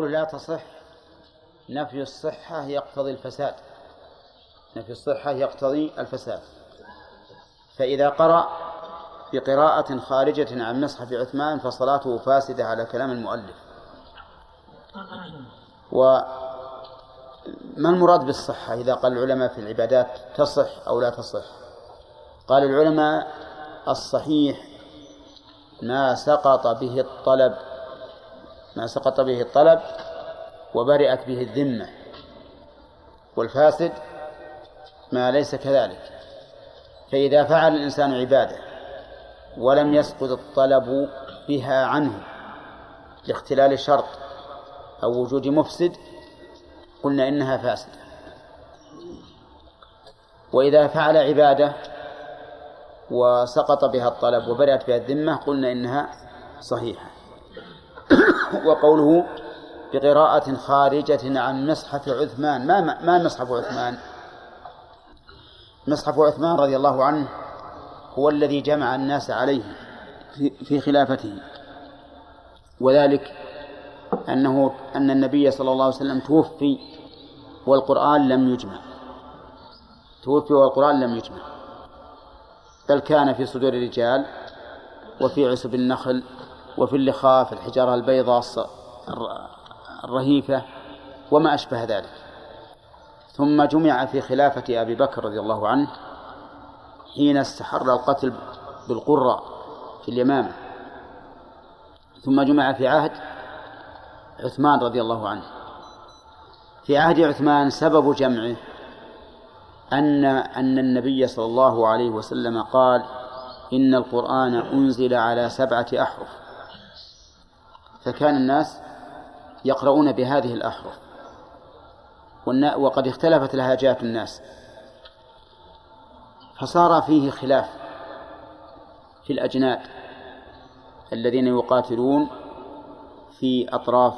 قل لا تصح نفي الصحة يقتضي الفساد. نفي الصحة يقتضي الفساد. فإذا قرأ بقراءة خارجة عن مصحف عثمان فصلاته فاسدة على كلام المؤلف. وما المراد بالصحة؟ إذا قال العلماء في العبادات تصح أو لا تصح؟ قال العلماء الصحيح ما سقط به الطلب ما سقط به الطلب وبرئت به الذمة والفاسد ما ليس كذلك. فإذا فعل الإنسان عبادة ولم يسقط الطلب بها عنه لاختلال شرط أو وجود مفسد قلنا إنها فاسدة. وإذا فعل عبادة وسقط بها الطلب وبرأت بها الذمة قلنا إنها صحيحة. وقوله بقراءة خارجة عن مصحف عثمان. ما ما مصحف عثمان؟ مصحف عثمان رضي الله عنه هو الذي جمع الناس عليه في خلافته. وذلك أنه أن النبي صلى الله عليه وسلم توفي والقرآن لم يجمع. توفي والقرآن لم يجمع. بل كان في صدور الرجال وفي عسب النخل وفي اللخاف الحجارة البيضاء الرهيفة وما أشبه ذلك. ثم جمع في خلافة أبي بكر رضي الله عنه حين استحر القتل بالقرى في اليمامة. ثم جمع في عهد عثمان رضي الله عنه. في عهد عثمان سبب جمعه أن أن النبي صلى الله عليه وسلم قال إن القرآن أنزل على سبعة أحرف. فكان الناس يقرؤون بهذه الأحرف. وقد اختلفت لهجات الناس. فصار فيه خلاف في الأجناد الذين يقاتلون في أطراف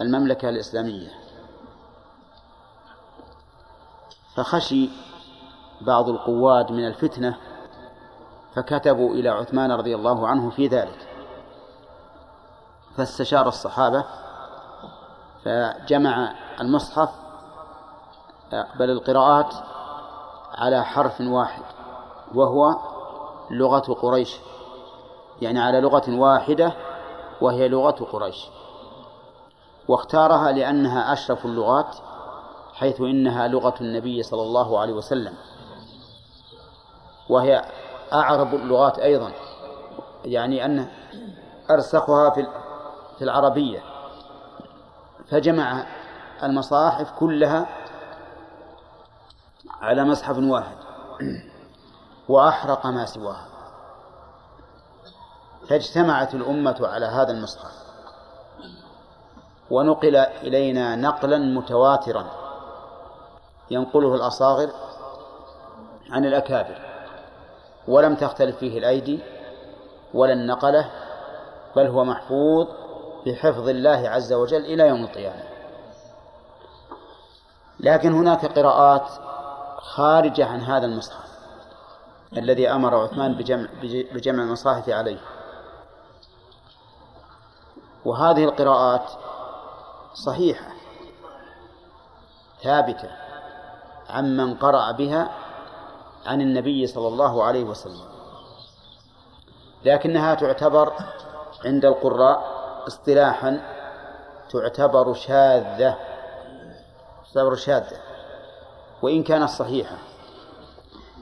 المملكة الإسلامية. فخشي بعض القواد من الفتنة فكتبوا إلى عثمان رضي الله عنه في ذلك. فاستشار الصحابة فجمع المصحف بل القراءات على حرف واحد وهو لغة قريش يعني على لغة واحدة وهي لغة قريش. واختارها لأنها أشرف اللغات حيث إنها لغة النبي صلى الله عليه وسلم. وهي أعرب اللغات أيضا يعني أن أرسخها في في العربية فجمع المصاحف كلها على مصحف واحد وأحرق ما سواها. فاجتمعت الأمة على هذا المصحف ونقل إلينا نقلا متواترا ينقله الأصاغر عن الأكابر ولم تختلف فيه الأيدي ولا النقلة بل هو محفوظ بحفظ الله عز وجل إلى يوم القيامة. لكن هناك قراءات خارجة عن هذا المصحف الذي أمر عثمان بجمع, بجمع المصاحف عليه. وهذه القراءات صحيحة ثابتة عمن قرأ بها عن النبي صلى الله عليه وسلم. لكنها تعتبر عند القراء اصطلاحا تعتبر شاذة تعتبر شاذة وإن كانت صحيحة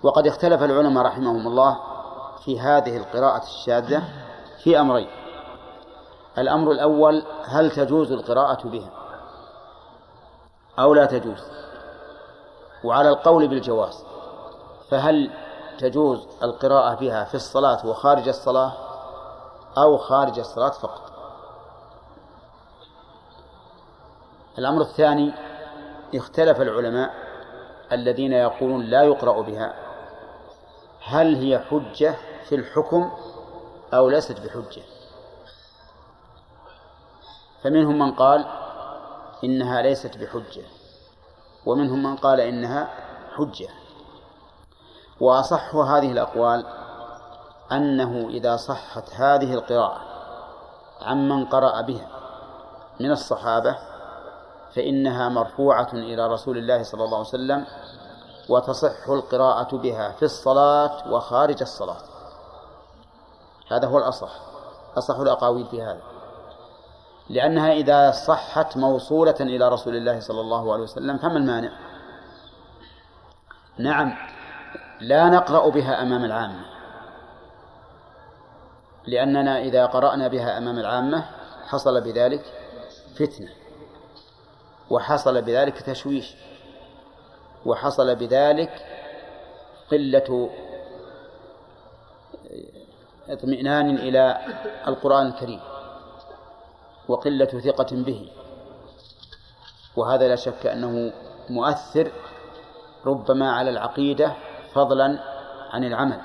وقد اختلف العلماء رحمهم الله في هذه القراءة الشاذة في أمرين. الأمر الأول هل تجوز القراءة بها أو لا تجوز؟ وعلى القول بالجواز فهل تجوز القراءة بها في الصلاة وخارج الصلاة أو خارج الصلاة فقط؟ الأمر الثاني اختلف العلماء الذين يقولون لا يقرأ بها. هل هي حجة في الحكم أو ليست بحجة؟ فمنهم من قال إنها ليست بحجة ومنهم من قال إنها حجة. وأصح هذه الأقوال أنه إذا صحت هذه القراءة عمن قرأ بها من الصحابة فإنها مرفوعة إلى رسول الله صلى الله عليه وسلم وتصح القراءة بها في الصلاة وخارج الصلاة. هذا هو الأصح أصح الأقاويل في هذا. لأنها إذا صحت موصولة إلى رسول الله صلى الله عليه وسلم فما المانع؟ نعم لا نقرأ بها أمام العامة. لأننا إذا قرأنا بها أمام العامة حصل بذلك فتنة. وحصل بذلك تشويش وحصل بذلك قلة اطمئنان إلى القرآن الكريم وقلة ثقة به. وهذا لا شك أنه مؤثر ربما على العقيدة فضلا عن العمل.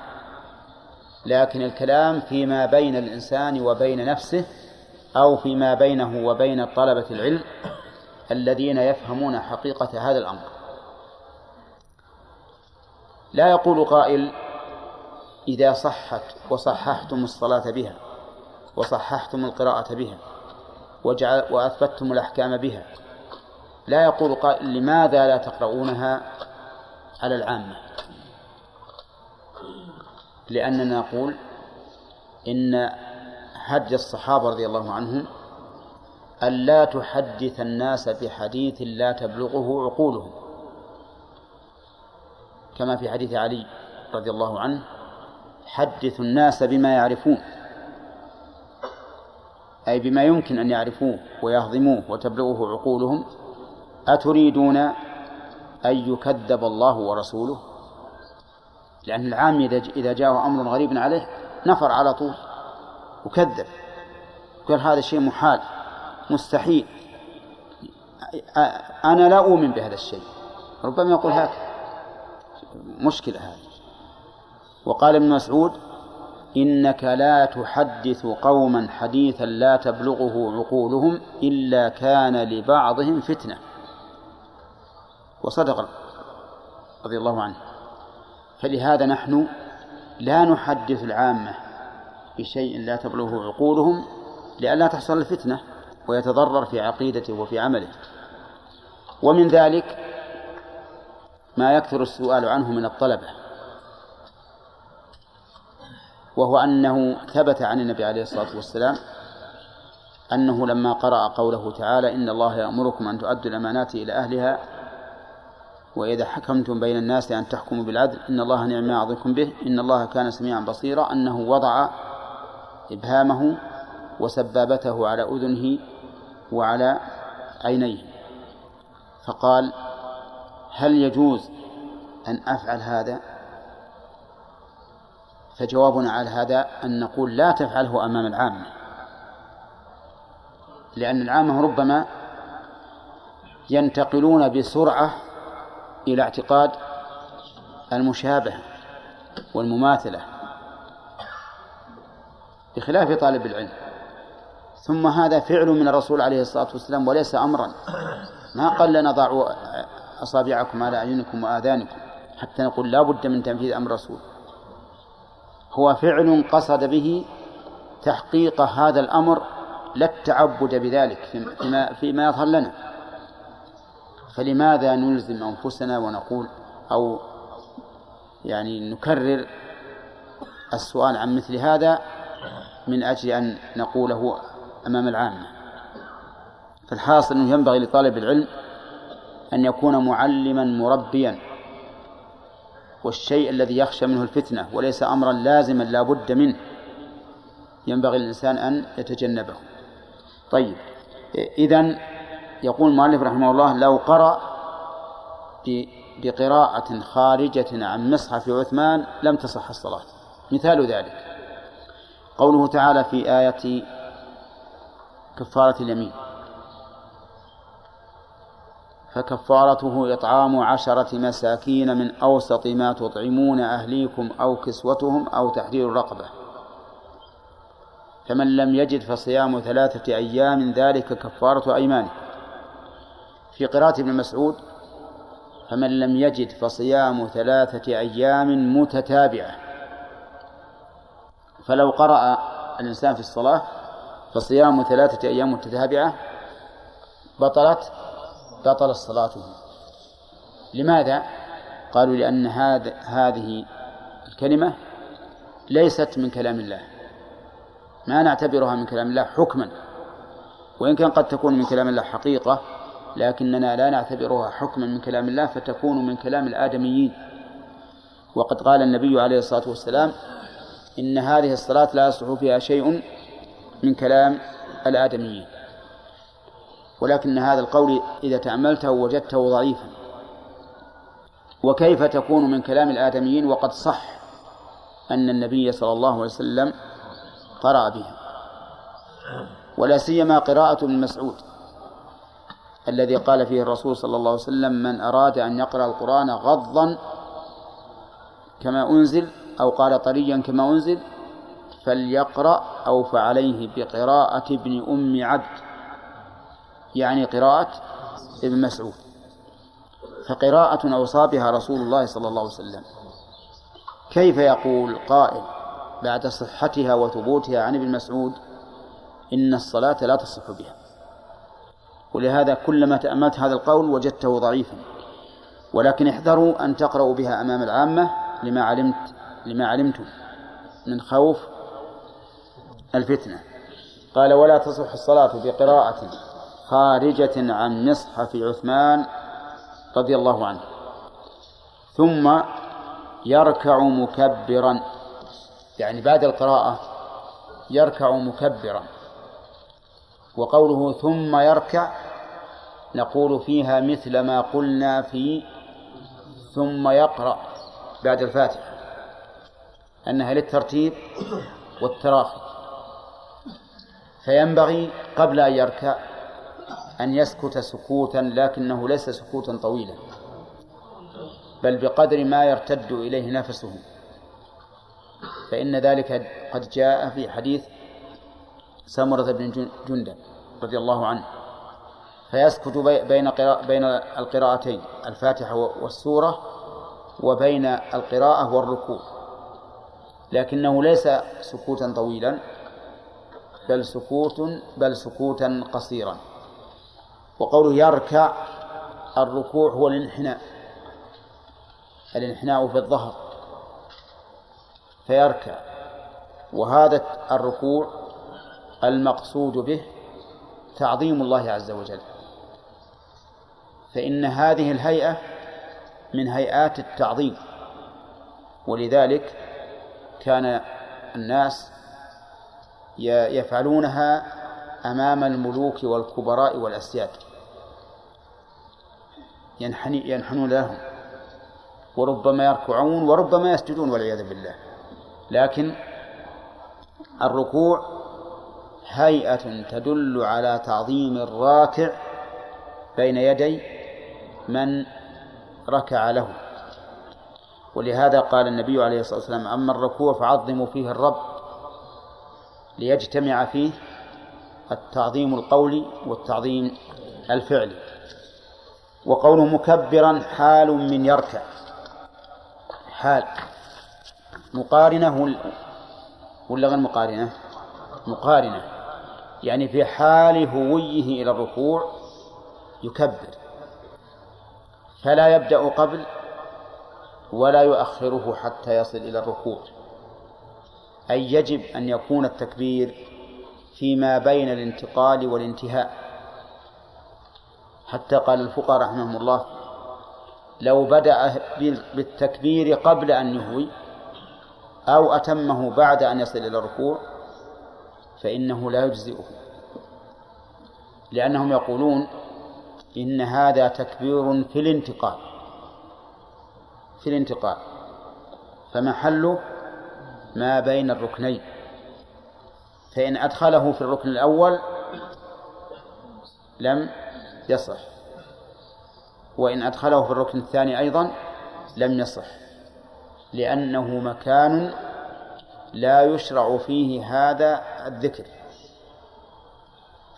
لكن الكلام فيما بين الإنسان وبين نفسه أو فيما بينه وبين طلبة العلم الذين يفهمون حقيقة هذا الأمر. لا يقول قائل إذا صحت وصححتم الصلاة بها وصححتم القراءة بها وجعل وأثبتتم الأحكام بها. لا يقول قائل لماذا لا تقرؤونها على العامة؟ لأننا نقول إن هدي الصحابة رضي الله عنهم ألا تحدث الناس بحديث لا تبلغه عقولهم. كما في حديث علي رضي الله عنه حدث الناس بما يعرفون. أي بما يمكن أن يعرفوه ويهضموه وتبلغه عقولهم. أتريدون أن يكذب الله ورسوله؟ لأن العام إذا جاء أمر غريب عليه نفر على طول وكذب. قال هذا شيء محال. مستحيل. أنا لا أؤمن بهذا الشيء. ربما يقول هكذا مشكلة هذه. وقال ابن مسعود إنك لا تحدث قوما حديثا لا تبلغه عقولهم إلا كان لبعضهم فتنة. وصدق رضي الله عنه. فلهذا نحن لا نحدث العامة بشيء لا تبلغه عقولهم لئلا تحصل الفتنة. ويتضرر في عقيدته وفي عمله. ومن ذلك ما يكثر السؤال عنه من الطلبة وهو أنه ثبت عن النبي عليه الصلاة والسلام أنه لما قرأ قوله تعالى إن الله يأمركم أن تؤدوا الأمانات إلى أهلها وإذا حكمتم بين الناس أن تحكموا بالعدل إن الله نعم يعظكم به إن الله كان سميعا بصيرا أنه وضع إبهامه وسبابته على أذنه وعلى عينيه. فقال هل يجوز أن أفعل هذا؟ فجوابنا على هذا أن نقول لا تفعله أمام العامة. لأن العامة ربما ينتقلون بسرعة إلى اعتقاد المشابهة والمماثلة بخلاف طالب العلم. ثم هذا فعل من الرسول عليه الصلاة والسلام وليس أمرا. ما قال لنا ضعوا أصابعكم على أعينكم وآذانكم حتى نقول لا بد من تنفيذ أمر الرسول. هو فعل قصد به تحقيق هذا الأمر لا التعبد بذلك فيما, فيما يظهر لنا. فلماذا نلزم أنفسنا ونقول أو يعني نكرر السؤال عن مثل هذا من أجل أن نقوله أمام العامة فالحاصل أنه ينبغي لطالب العلم أن يكون معلما مربيا. والشيء الذي يخشى منه الفتنة وليس أمرا لازما لا بد منه. ينبغي للإنسان أن يتجنبه. طيب إذن يقول المؤلف رحمه الله لو قرأ بقراءة خارجة عن مصحف عثمان لم تصح الصلاة. مثال ذلك. قوله تعالى في آية كفارة اليمين. فكفارته إطعام عشرة مساكين من أوسط ما تطعمون أهليكم أو كسوتهم أو تحرير رقبة فمن لم يجد فصيام ثلاثة أيام ذلك كفارة أيمانه. في قراءة ابن مسعود فمن لم يجد فصيام ثلاثة أيام متتابعة. فلو قرأ الإنسان في الصلاة فصيام ثلاثة أيام متتابعة بطلت بطلت صلاته. لماذا؟ قالوا لأن هذا هذه الكلمة ليست من كلام الله. ما نعتبرها من كلام الله حكما. وإن كان قد تكون من كلام الله حقيقة لكننا لا نعتبرها حكما من كلام الله فتكون من كلام الآدميين. وقد قال النبي عليه الصلاة والسلام إن هذه الصلاة لا يصلح فيها شيء من كلام الآدميين ولكن هذا القول إذا تأملته وجدته ضعيفا. وكيف تكون من كلام الآدميين وقد صح أن النبي صلى الله عليه وسلم قرأ بها؟ ولا سيما قراءة ابن مسعود الذي قال فيه الرسول صلى الله عليه وسلم من أراد أن يقرأ القرآن غضا كما أنزل أو قال طريا كما أنزل فليقرأ أو فعليه بقراءة ابن أم عبد. يعني قراءة ابن مسعود. فقراءة أوصى بها رسول الله صلى الله عليه وسلم. كيف يقول قائل بعد صحتها وثبوتها عن ابن مسعود إن الصلاة لا تصح بها. ولهذا كلما تأملت هذا القول وجدته ضعيفا. ولكن احذروا أن تقرأوا بها أمام العامة لما علمت لما علمتم. من خوف الفتنة. قال ولا تصح الصلاة بقراءة خارجة عن مصحف عثمان رضي الله عنه. ثم يركع مكبرا. يعني بعد القراءة يركع مكبرا. وقوله ثم يركع نقول فيها مثل ما قلنا في ثم يقرأ بعد الفاتحة أنها للترتيب والتراخي. فينبغي قبل أن يركع أن يسكت سكوتا لكنه ليس سكوتا طويلا بل بقدر ما يرتد إليه نفسه. فإن ذلك قد جاء في حديث سمرة بن جندب رضي الله عنه. فيسكت بين بين القراءتين الفاتحة والسورة وبين القراءة والركوع. لكنه ليس سكوتا طويلا. بل سكوت بل سكوتا قصيرا. وقوله يركع الركوع هو الانحناء. الانحناء في الظهر. فيركع. وهذا الركوع المقصود به تعظيم الله عز وجل. فإن هذه الهيئة من هيئات التعظيم. ولذلك كان الناس يفعلونها أمام الملوك والكبراء والأسياد. ينحني ينحنون لهم. وربما يركعون وربما يسجدون والعياذ بالله. لكن الركوع هيئة تدل على تعظيم الراكع بين يدي من ركع له. ولهذا قال النبي عليه الصلاة والسلام أما الركوع فعظموا فيه الرب ليجتمع فيه التعظيم القولي والتعظيم الفعلي وقوله مكبرا حال من يركع. حال. مقارنة ولا غير مقارنة؟ مقارنة. يعني في حال هويه إلى الركوع يكبر. فلا يبدأ قبل ولا يؤخره حتى يصل إلى الركوع. أي يجب أن يكون التكبير فيما بين الانتقال والانتهاء. حتى قال الفقهاء رحمهم الله لو بدأ بالتكبير قبل أن يهوي أو أتمه بعد أن يصل إلى الركوع فإنه لا يجزئه. لأنهم يقولون إن هذا تكبير في الانتقال في الانتقال فمحله ما بين الركنين. فإن أدخله في الركن الأول لم يصح. وإن أدخله في الركن الثاني أيضا لم يصح لأنه مكان لا يشرع فيه هذا الذكر.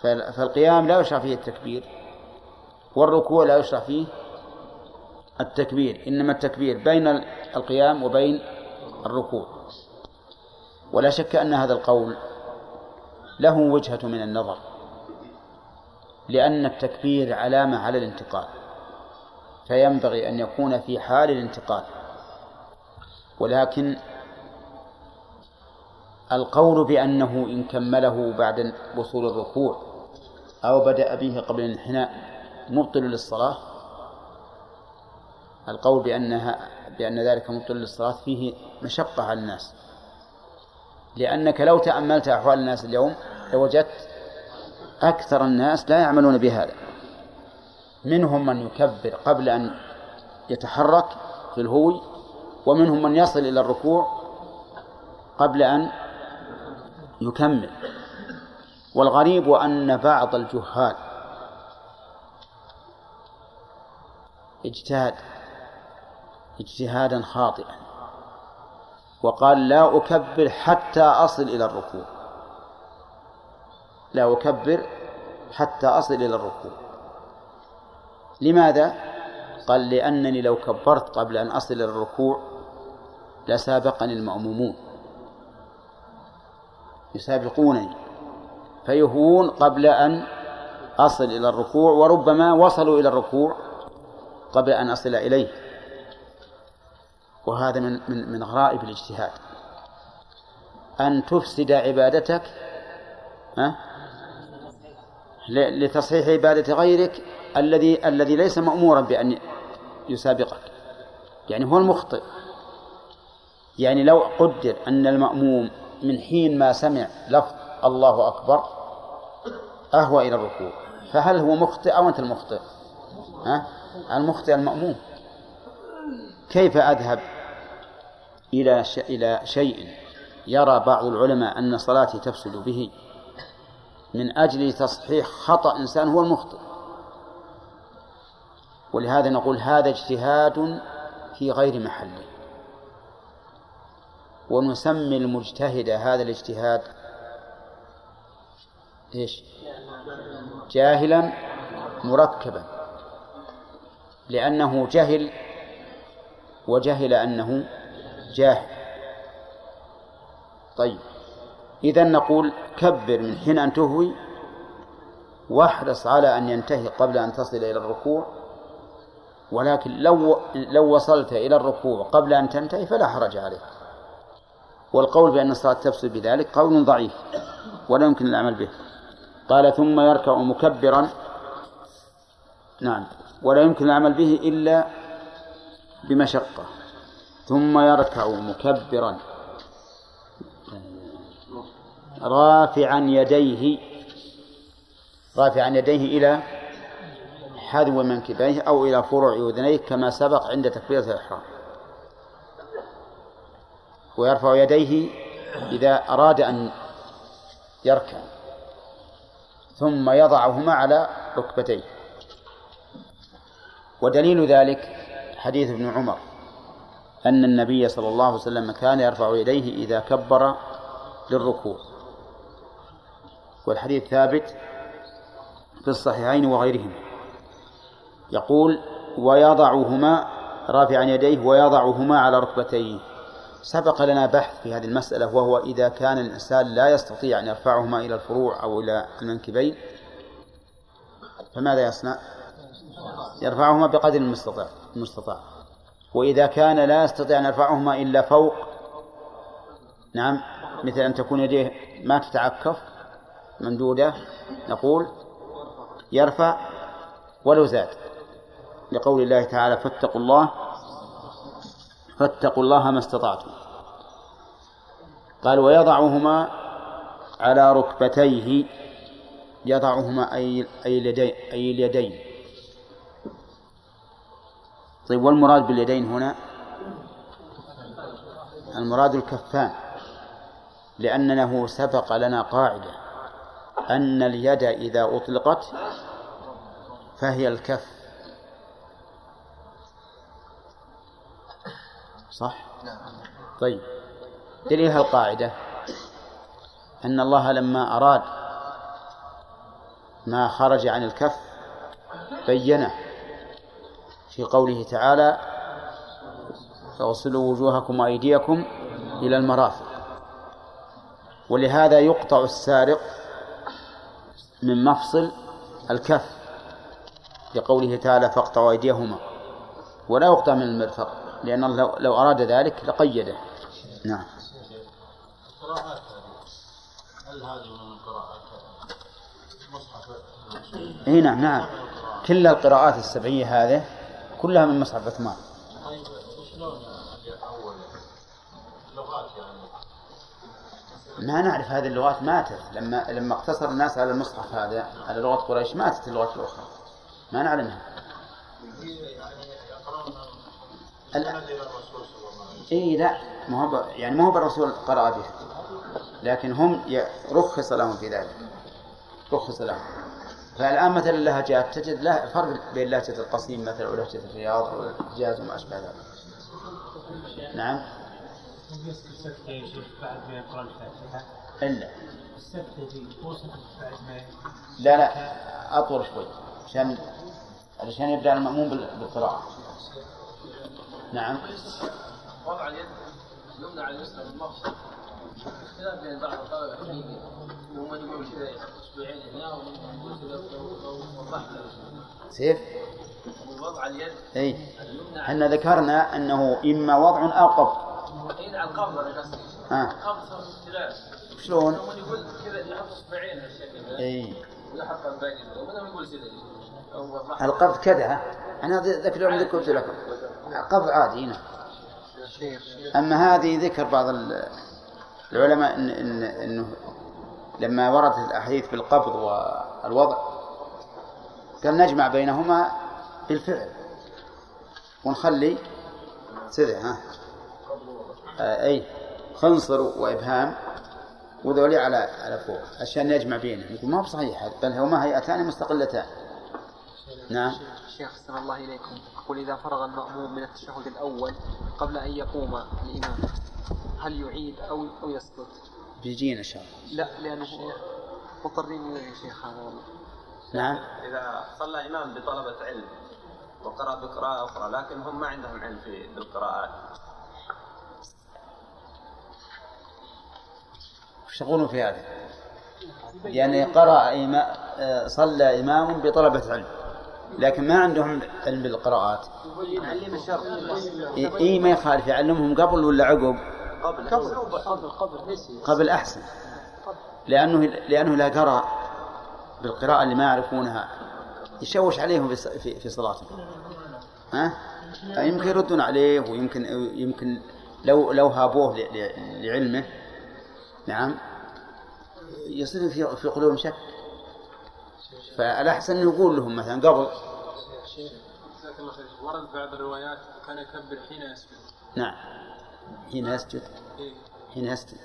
فالقيام لا يشرع فيه التكبير والركوع لا يشرع فيه التكبير إنما التكبير بين القيام وبين الركوع. ولا شك أن هذا القول له وجهة من النظر لأن التكبير علامة على الانتقال فينبغي أن يكون في حال الانتقال ولكن القول بأنه إن كمله بعد وصول الركوع أو بدأ به قبل الانحناء مبطل للصلاة القول بأنها بأن ذلك مبطل للصلاة فيه مشقة على الناس. لأنك لو تأملت أحوال الناس اليوم لوجدت أكثر الناس لا يعملون بهذا. منهم من يكبر قبل أن يتحرك في الهوي ومنهم من يصل إلى الركوع قبل أن يكمل. والغريب أن بعض الجهال اجتهد اجتهادا خاطئا. وقال لا أكبر حتى أصل إلى الركوع. لا أكبر حتى أصل إلى الركوع. لماذا؟ قال لأنني لو كبرت قبل أن أصل إلى الركوع لسابقني المأمومون. يسابقونني. فيهون قبل أن أصل إلى الركوع وربما وصلوا إلى الركوع قبل أن أصل إليه. وهذا من من من غرائب الاجتهاد. أن تفسد عبادتك لتصحيح عبادة غيرك الذي الذي ليس مأمورا بأن يسابقك. يعني هو المخطئ. يعني لو قدر أن المأموم من حين ما سمع لفظ الله أكبر أهوى إلى الركوع. فهل هو مخطئ أو أنت المخطئ؟ ها؟ المخطئ المأموم. كيف أذهب إلى إلى شيء يرى بعض العلماء أن صلاتي تفسد به من أجل تصحيح خطأ إنسان هو المخطئ. ولهذا نقول هذا اجتهاد في غير محله ونسمي المجتهد هذا الاجتهاد إيش؟ جاهلا مركبا. لأنه جهل وجهل أنه جاهل. طيب. إذا نقول كبر من حين أن تهوي واحرص على أن ينتهي قبل أن تصل إلى الركوع. ولكن لو لو وصلت إلى الركوع قبل أن تنتهي فلا حرج عليك. والقول بأن الصلاة تفسد بذلك قول ضعيف ولا يمكن العمل به. قال ثم يركع مكبرا. نعم. ولا يمكن العمل به إلا بمشقة. ثم يركع مكبرا. رافعا يديه. رافعا يديه إلى حذو منكبيه أو إلى فروع أذنيه كما سبق عند تكبيرة الإحرام. ويرفع يديه إذا أراد أن يركع. ثم يضعهما على ركبتيه. ودليل ذلك حديث ابن عمر أن النبي صلى الله عليه وسلم كان يرفع يديه إذا كبر للركوع. والحديث ثابت في الصحيحين وغيرهما. يقول ويضعهما رافعا يديه ويضعهما على ركبتيه. سبق لنا بحث في هذه المسألة وهو إذا كان الإنسان لا يستطيع أن يرفعهما إلى الفروع أو إلى المنكبين فماذا يصنع؟ يرفعهما بقدر المستطاع المستطاع. وإذا كان لا يستطيع أن يرفعهما إلا فوق نعم مثل أن تكون يديه ما تتعكف ممدودة نقول يرفع ولو زاد. لقول الله تعالى فاتقوا الله فاتقوا الله ما استطعتم. قال ويضعهما على ركبتيه يضعهما أي أي اليدين أي اليدين. طيب والمراد باليدين هنا المراد الكفان لأنه سبق لنا قاعدة أن اليد إذا أطلقت فهي الكف صح؟ طيب دليل القاعدة أن الله لما أراد ما خرج عن الكف بينه في قوله تعالى فاغسلوا وجوهكم وأيديكم إلى المرافق. ولهذا يقطع السارق من مفصل الكف لقوله تعالى فاقطعوا أيديهما. ولا يقطع من المرفق لأن الله لو أراد ذلك لقيده. نعم. القراءات هل من القراءات مصحف نعم نعم. كل القراءات السبعية هذه كلها من مصحف عثمان. ما نعرف هذه اللغات ماتت. لما لما اقتصر الناس على المصحف هذا على لغة قريش ماتت اللغات الأخرى. ما نعلمها. إي لا. ما هو يعني ما هو بالرسول قرأ بها. لكن هم رخص لهم في ذلك. رخص لهم. فالآن مثلا اللهجات تجد لا فرق بين لهجة القصيم مثلا ولهجة الرياض أو الحجاز وما أشبه ذلك. نعم. إلا. لا لا أطول شوي عشان علشان يبدأ المأموم بالقراءة. نعم. وضع اليد اليمنى على اليسرى بالمفصل اختلاف بين بعض سيف؟ وضع اليد اي إحنا ذكرنا أنه إما وضع أو قبض. اي على القبض أنا قصدي آه القبض صار اختلاف شلون؟ يقول كذا يحط اصبعين هالشكل اي ويحط الباقي ومنهم يقول كذا القبض كذا أنا اليوم ذكرت لكم. قبض عادي هنا. أما هذه ذكر بعض العلماء إن إن إنه لما وردت الأحاديث بالقبض والوضع قال نجمع بينهما بالفعل ونخلي سدع ها. آه أي خنصر وإبهام وذولي على على فوق عشان نجمع بينهم. يقول ما هو بصحيح بل هما هيئتان مستقلتان. نعم. شيخ أحسن الله إليكم. أقول إذا فرغ المأموم من التشهد الأول قبل أن يقوم الإمام هل يعيد أو أو يسكت؟ بيجينا إن شاء الله. لا لأنه مضطرين إليه يا شيخ هذا والله. نعم. إذا صلى إمام بطلبة علم وقرأ بقراءة أخرى لكن هم ما عندهم علم في بالقراءات وش يقولون في هذا؟ يعني قرأ إمام صلى إمام بطلبة علم لكن ما عندهم علم بالقراءات. إي ما يخالف يعلمهم قبل ولا عقب؟ قبل. قبل قبل قبل أحسن. لأنه لأنه لا قرا بالقراءة اللي ما يعرفونها يشوش عليهم في في صلاتهم. ها؟ يمكن يردون عليه ويمكن يمكن لو لو هابوه لعلمه. نعم. يصير في في قلوبهم شك. فالأحسن أن يقول لهم مثلا قبل. ورد بعض الروايات كان يكبر حين يسجد. نعم. حين يسجد. إيه؟ حين يسجد.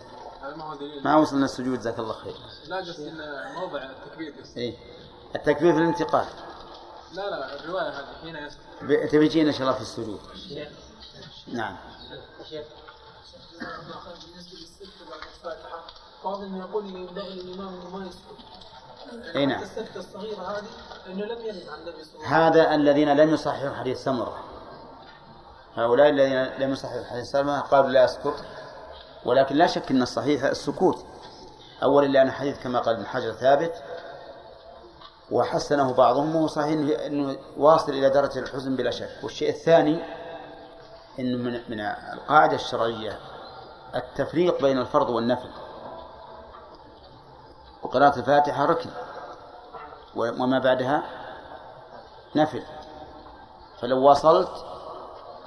هذا ما هو دليل. ما وصلنا السجود؟ جزاك الله خير. لا قصدي انه موضع التكبير بس. إيه. التكبير في الانتقال. لا لا الرواية هذه حين يسجد. تبي تجينا إن شاء الله في السجود؟ نعم. شيخ. بالنسبة للسجد بعد الفاتحه بعضهم يقول ينبغي للامام إنه ما يسجد. اي نعم. الصغيرة هذه لأنه لم يرد عن النبي صلى الله عليه وسلم. هذا الذين لم يصححوا حديث سمرة. هؤلاء الذين لم يصححوا حديث سمرة قالوا لا أسكت ولكن لا شك أن الصحيح السكوت. أولا لأن الحديث كما قال ابن حجر ثابت وحسنه بعضهم وهو صحيح أنه واصل إلى درجة الحزن بلا شك. والشيء الثاني أنه من, من القاعدة الشرعية التفريق بين الفرض والنفل. وقراءة الفاتحة ركن وما بعدها نفل. فلو وصلت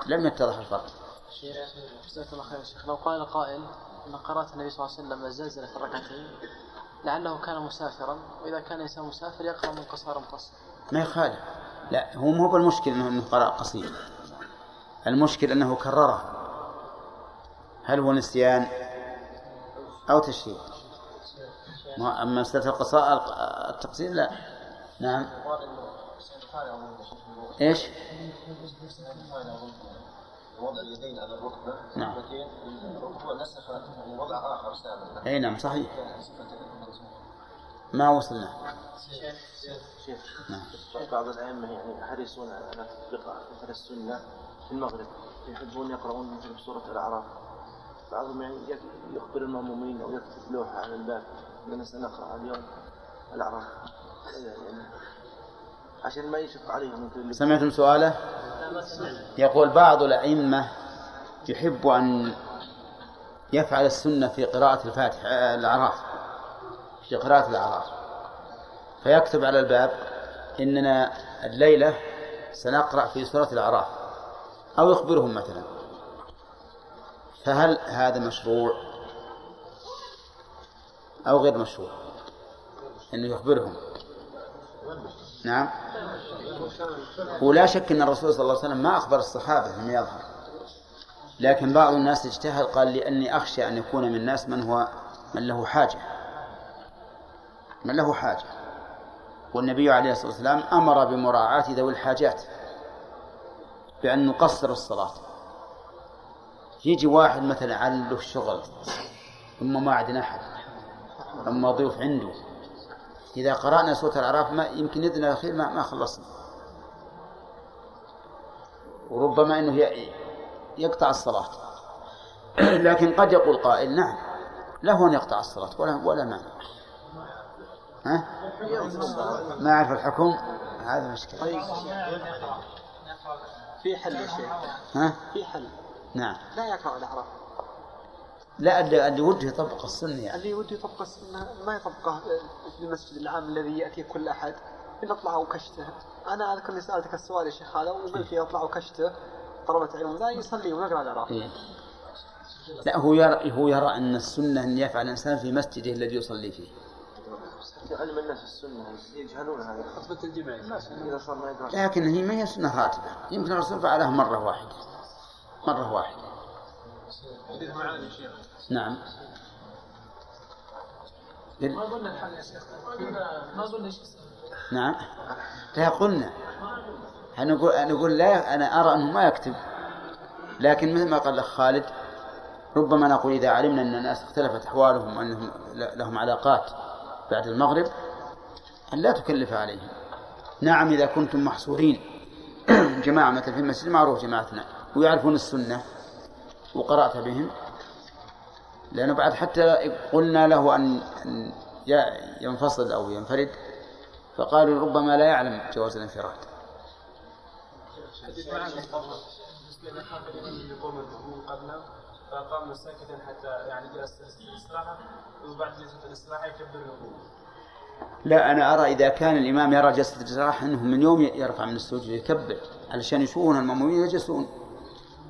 لم يتضح الفرق. جزاك الله خير شيخ. لو قال قائل إن قراءة النبي صلى الله عليه وسلم الزلزلة الركعتين لعله كان مسافرا وإذا كان إنسان مسافر يقرأ من قصار مقصر. ما يخالف. لا هو مو بالمشكل إنه قرأ قصير المشكل إنه كررها هل هو نسيان أو تشريع أما مسألة القصاء التقصير لا. نعم. إيش؟ وضع اليدين على الركبة نعم. الركبة نسخ وضع آخر سابق إي نعم صحيح. ما وصلنا. شيخ نعم. بعض الأئمة يعني حريصون على تطبيق مثل السنة في المغرب يحبون يقرؤون مثل سورة الأعراف. بعضهم يعني يخبر المأمومين أو يكتب لوحة على الباب لنا سنقرأ اليوم الأعراف. عشان ما يشق عليهم سمعتم سؤاله؟ يقول بعض الأئمة يحب أن يفعل السنة في قراءة الفاتحة الأعراف في قراءة الأعراف. فيكتب على الباب إننا الليلة سنقرأ في سورة الأعراف. أو يخبرهم مثلا. فهل هذا مشروع؟ أو غير مشروع؟ أنه يخبرهم. نعم. ولا شك أن الرسول صلى الله عليه وسلم ما أخبر الصحابة لم يظهر. لكن بعض الناس اجتهد قال لأني أخشى أن يكون من الناس من هو من له حاجة. من له حاجة. والنبي عليه الصلاة والسلام أمر بمراعاة ذوي الحاجات بأن نقصر الصلاة. يجي واحد مثلا له شغل ثم ما عندنا أحد ثم ضيوف عنده. إذا قرأنا سورة الأعراف ما يمكن يدنا الأخير ما, ما خلصنا. وربما أنه يقطع الصلاة. لكن قد يقول قائل نعم له أن يقطع الصلاة ولا ولا مانع. ها؟ ما أعرف الحكم. هذا مشكلة. طيب. في حل يا شيخ. ها؟ في حل. نعم. لا يقرأ الأعراف لا اللي اللي وده يطبق السنة يعني. اللي ودي يطبق السنة ما يطبقه في المسجد العام الذي يأتي كل أحد. إن أطلع وكشته. أنا أذكر إني سألتك السؤال يا شيخ هذا وقلت لي أطلع وكشته طلبة علم لا يصلي ويقرأ الأعراف إيه. لا هو يرى هو يرى أن السنة أن يفعل الإنسان في مسجده الذي يصلي فيه. علم الناس السنة يجهلون هذا. خطبة الجمعة إذا صار ما يقرأ. لكن هي ما هي سنة راتبة. يمكن الرسول فعلها مرة واحدة. مرة واحدة. حديث معاذ يا شيخ. نعم. ما قلنا الحل يا شيخ. ما قلنا إيش نعم. لا قلنا. نقول نقول لا أنا أرى أنه ما يكتب. لكن مثل ما قال الأخ خالد ربما نقول إذا علمنا أن الناس اختلفت أحوالهم وأنهم لهم علاقات بعد المغرب أن لا تكلف عليهم. نعم إذا كنتم محصورين. جماعة مثل في المسجد معروف جماعتنا ويعرفون السنة وقرأت بهم. لأنه بعد حتى قلنا له أن ينفصل أو ينفرد. فقالوا ربما لا يعلم جواز الانفراد. ساكتا حتى يعني جلس الاستراحة وبعد جلسة الاستراحة يكبر لا أنا أرى إذا كان الإمام يرى جلسة الاستراحة أنه من يوم يرفع من السجود يكبر علشان يشوفون المأمومين يجلسون.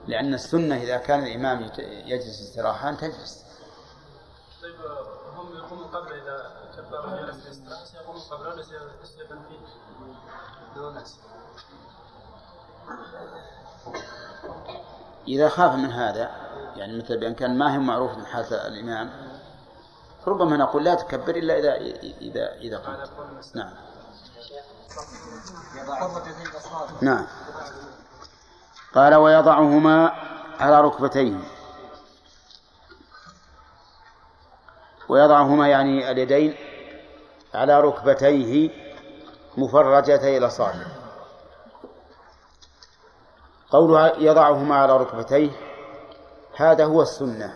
لأن السنة إذا كان الإمام يجلس استراحة تجلس. طيب هم يقوموا قبل إذا كبر جلس الاستراحة إذا خاف من هذا يعني مثل بأن كان ما هو معروف من حالة الإمام ربما نقول لا تكبر إلا إذا إذا إذا قمت. نعم. نعم. قال ويضعهما على ركبتيه ويضعهما يعني اليدين على ركبتيه مفرجتي الأصابع قولها يضعهما على ركبتيه هذا هو السنة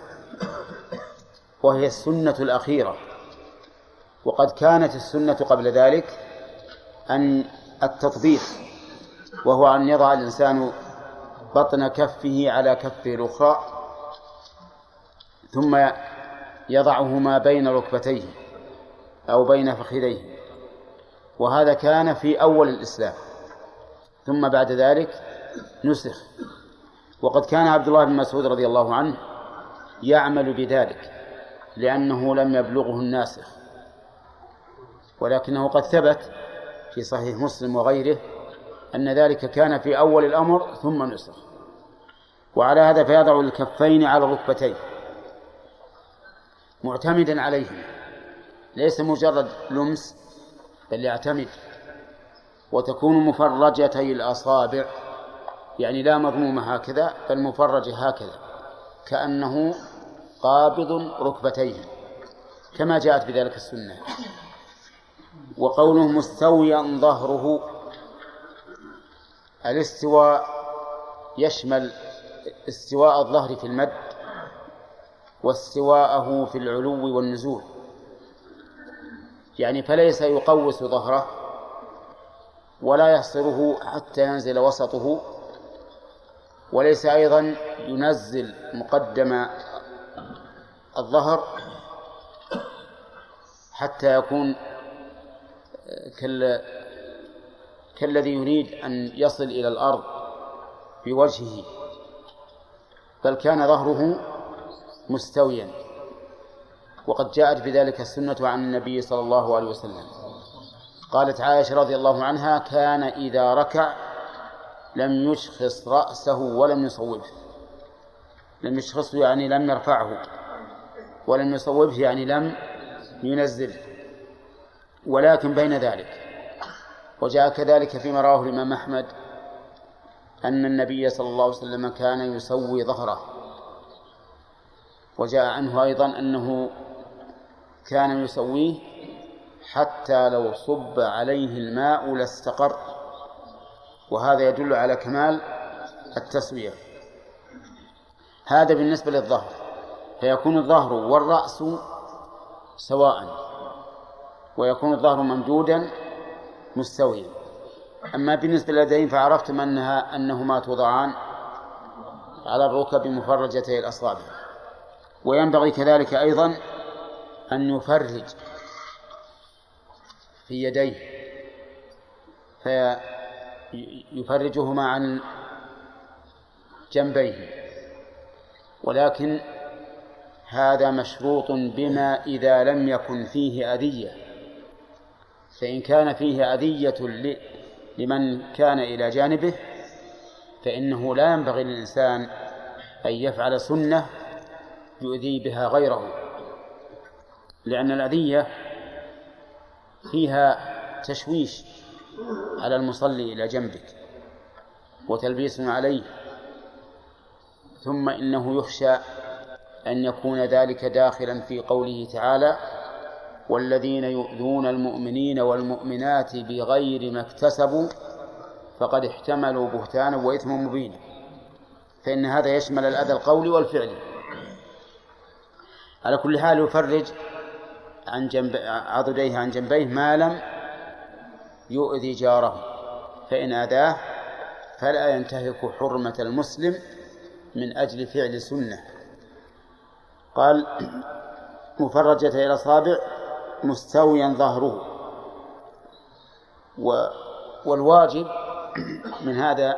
وهي السنة الأخيرة. وقد كانت السنة قبل ذلك أن التطبيق وهو أن يضع الإنسان بطن كفه على كفه الأخرى ثم يضعهما بين ركبتيه. أو بين فخذيه. وهذا كان في أول الإسلام. ثم بعد ذلك نسخ. وقد كان عبد الله بن مسعود رضي الله عنه يعمل بذلك لأنه لم يبلغه الناسخ. ولكنه قد ثبت في صحيح مسلم وغيره أن ذلك كان في أول الأمر ثم نسخ. وعلى هذا فيضع الكفين على الركبتين معتمدا عليهما. ليس مجرد لمس بل يعتمد وتكون مفرجتي الأصابع يعني لا مضمومة هكذا بل مفرجة هكذا كأنه قابض ركبتيه كما جاءت بذلك السنة. وقوله مستويا ظهره الاستواء يشمل استواء الظهر في المد واستواءه في العلو والنزول. يعني فليس يقوس ظهره ولا يحصره حتى ينزل وسطه وليس أيضا ينزل مقدم الظهر حتى يكون كال كالذي يريد أن يصل إلى الأرض بوجهه بل كان ظهره مستويا. وقد جاءت بذلك السنة عن النبي صلى الله عليه وسلم. قالت عائشة رضي الله عنها كان إذا ركع لم يشخص رأسه ولم يصوبه. لم يشخصه يعني لم يرفعه ولم يصوبه يعني لم ينزله. ولكن بين ذلك وجاء كذلك فيما رواه الإمام أحمد أن النبي صلى الله عليه وسلم كان يسوي ظهره. وجاء عنه أيضا أنه كان يسويه حتى لو صب عليه الماء لاستقر. وهذا يدل على كمال التسوية هذا بالنسبة للظهر. فيكون الظهر والرأس سواء. ويكون الظهر ممدودا مستويا. أما بالنسبة لليدين فعرفتم أنها أنهما توضعان على الركب مفرجتي الأصابع. وينبغي كذلك أيضا أن يفرج في يديه فيفرجهما عن جنبيه. ولكن هذا مشروط بما إذا لم يكن فيه أذية. فإن كان فيه أذية لمن كان إلى جانبه فإنه لا ينبغي للإنسان أن يفعل سنة يؤذي بها غيره. لأن الأذية فيها تشويش على المصلي إلى جنبك وتلبيس عليه ثم إنه يخشى أن يكون ذلك داخلا في قوله تعالى والذين يؤذون المؤمنين والمؤمنات بغير ما اكتسبوا فقد احتملوا بهتانا وإثما مبينا فإن هذا يشمل الأذى القولي والفعلي. على كل حال يفرج عن جنب عضديه عن جنبيه ما لم يؤذي جاره فإن أذاه فلا ينتهك حرمة المسلم من أجل فعل سنة. قال مفرجة الأصابع مستويا ظهره. و والواجب من هذا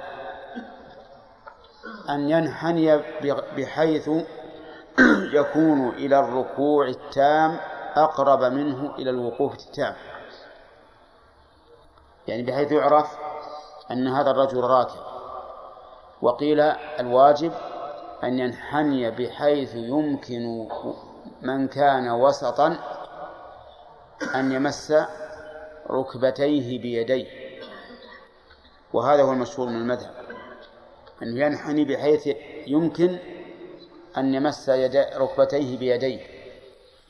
أن ينحني بحيث يكون إلى الركوع التام أقرب منه إلى الوقوف التام. يعني بحيث يعرف أن هذا الرجل راكع. وقيل الواجب أن ينحني بحيث يمكن من كان وسطا أن يمس ركبتيه بيديه. وهذا هو المشهور من المذهب. أن ينحني بحيث يمكن أن يمس ركبتيه بيديه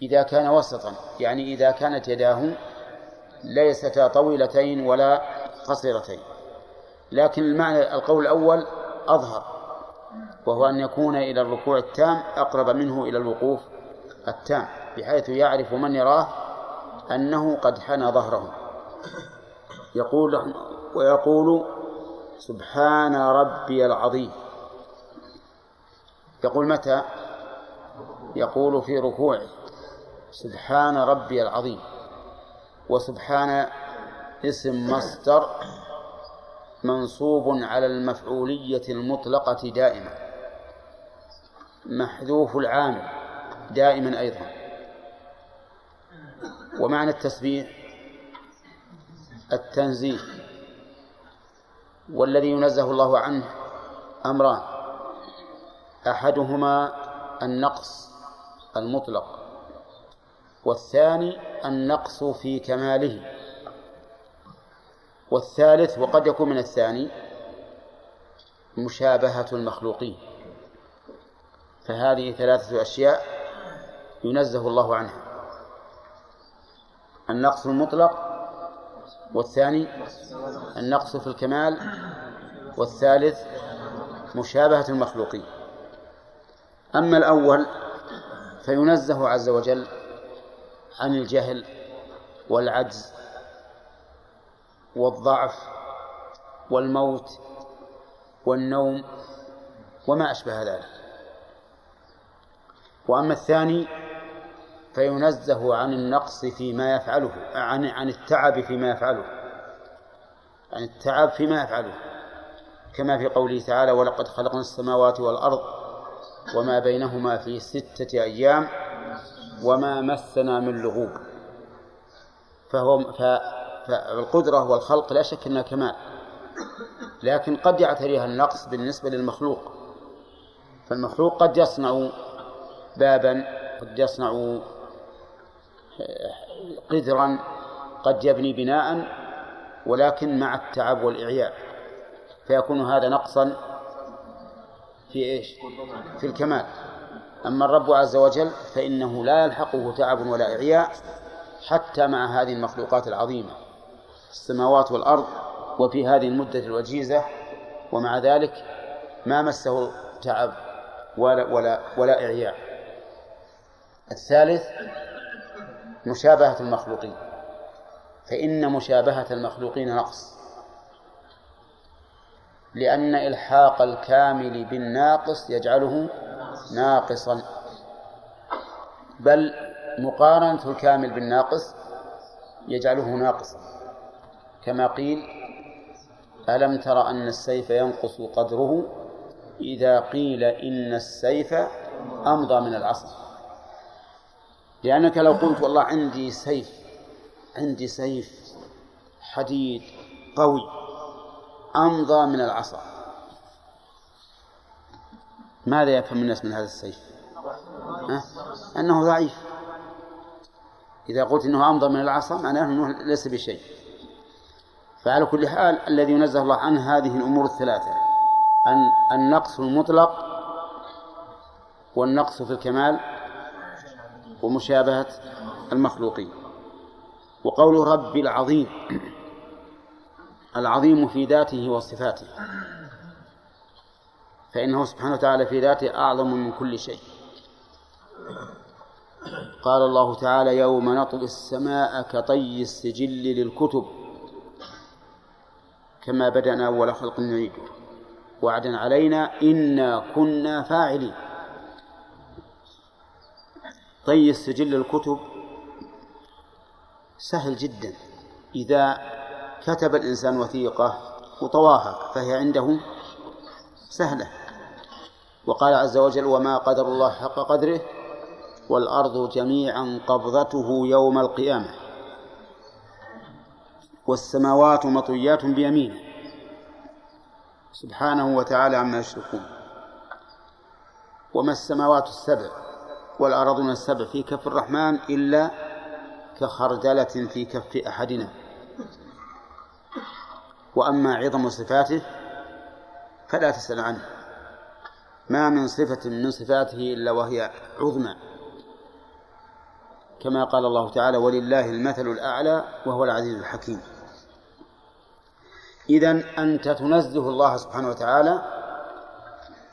إذا كان وسطا يعني إذا كانت يداه ليستا طويلتين ولا قصيرتين. لكن المعنى القول الأول أظهر وهو أن يكون إلى الركوع التام أقرب منه إلى الوقوف التام بحيث يعرف من يراه أنه قد حنى ظهره. يقول ويقول سبحان ربي العظيم. يقول متى؟ يقول في ركوعه. سبحان ربي العظيم. وسبحان اسم مصدر منصوب على المفعولية المطلقة دائما. محذوف العامل دائما أيضا. ومعنى التسبيح التنزيه. والذي ينزه الله عنه أمران. أحدهما النقص المطلق والثاني النقص في كماله. والثالث وقد يكون من الثاني مشابهة المخلوقين. فهذه ثلاثة أشياء ينزه الله عنها. النقص المطلق والثاني النقص في الكمال والثالث مشابهة المخلوقين. أما الأول فينزه عز وجل عن الجهل والعجز والضعف والموت والنوم وما أشبه ذلك. وأما الثاني فينزه عن النقص فيما يفعله عن عن التعب فيما يفعله عن التعب فيما يفعله كما في قوله تعالى ولقد خلقنا السماوات والأرض وما بينهما في ستة أيام وما مسنا من لغوب. فهو فالقدرة والخلق لا شك أنها كمال. لكن قد يعتريها النقص بالنسبة للمخلوق. فالمخلوق قد يصنع بابا قد يصنع قدرا قد يبني بناء ولكن مع التعب والإعياء. فيكون هذا نقصا في إيش؟ في الكمال. أما الرب عز وجل فإنه لا يلحقه تعب ولا إعياء حتى مع هذه المخلوقات العظيمة. السماوات والأرض وفي هذه المدة الوجيزة ومع ذلك ما مسه تعب ولا ولا ولا إعياء. الثالث مشابهة المخلوقين. فإن مشابهة المخلوقين نقص. لأن إلحاق الكامل بالناقص يجعله ناقصا. بل مقارنة الكامل بالناقص يجعله ناقصا. كما قيل ألم تر أن السيف ينقص قدره؟ إذا قيل إن السيف أمضى من العصا. لأنك لو قلت والله عندي سيف عندي سيف حديد قوي أمضى من العصا. ماذا يفهم الناس من هذا السيف؟ أنه ضعيف. إذا قلت أنه أمضى من العصا معناه أنه ليس بشيء. فعلى كل حال الذي ينزه الله عنه هذه الأمور الثلاثة. أن النقص المطلق والنقص في الكمال ومشابهة المخلوقين. وقول رب العظيم. العظيم في ذاته وصفاته. فإنه سبحانه وتعالى في ذاته أعظم من كل شيء. قال الله تعالى يوم نطوي السماء كطي السجل للكتب. كما بدأنا أول خلق نعيده. وعدا علينا إنا كنا فاعلين. طي السجل الكتب سهل جدا. إذا كتب الإنسان وثيقة وطواها فهي عنده سهلة. وقال عز وجل وما قدر الله حق قدره والأرض جميعا قبضته يوم القيامة والسماوات مطويات بيمينه. سبحانه وتعالى عما يشركون. وما السماوات السبع والأرضون السبع في كف الرحمن إلا كخردلة في كف أحدنا. وأما عظم صفاته فلا تسأل عنه. ما من صفة من صفاته إلا وهي عظمى. كما قال الله تعالى ولله المثل الأعلى وهو العزيز الحكيم. إذا أنت تنزه الله سبحانه وتعالى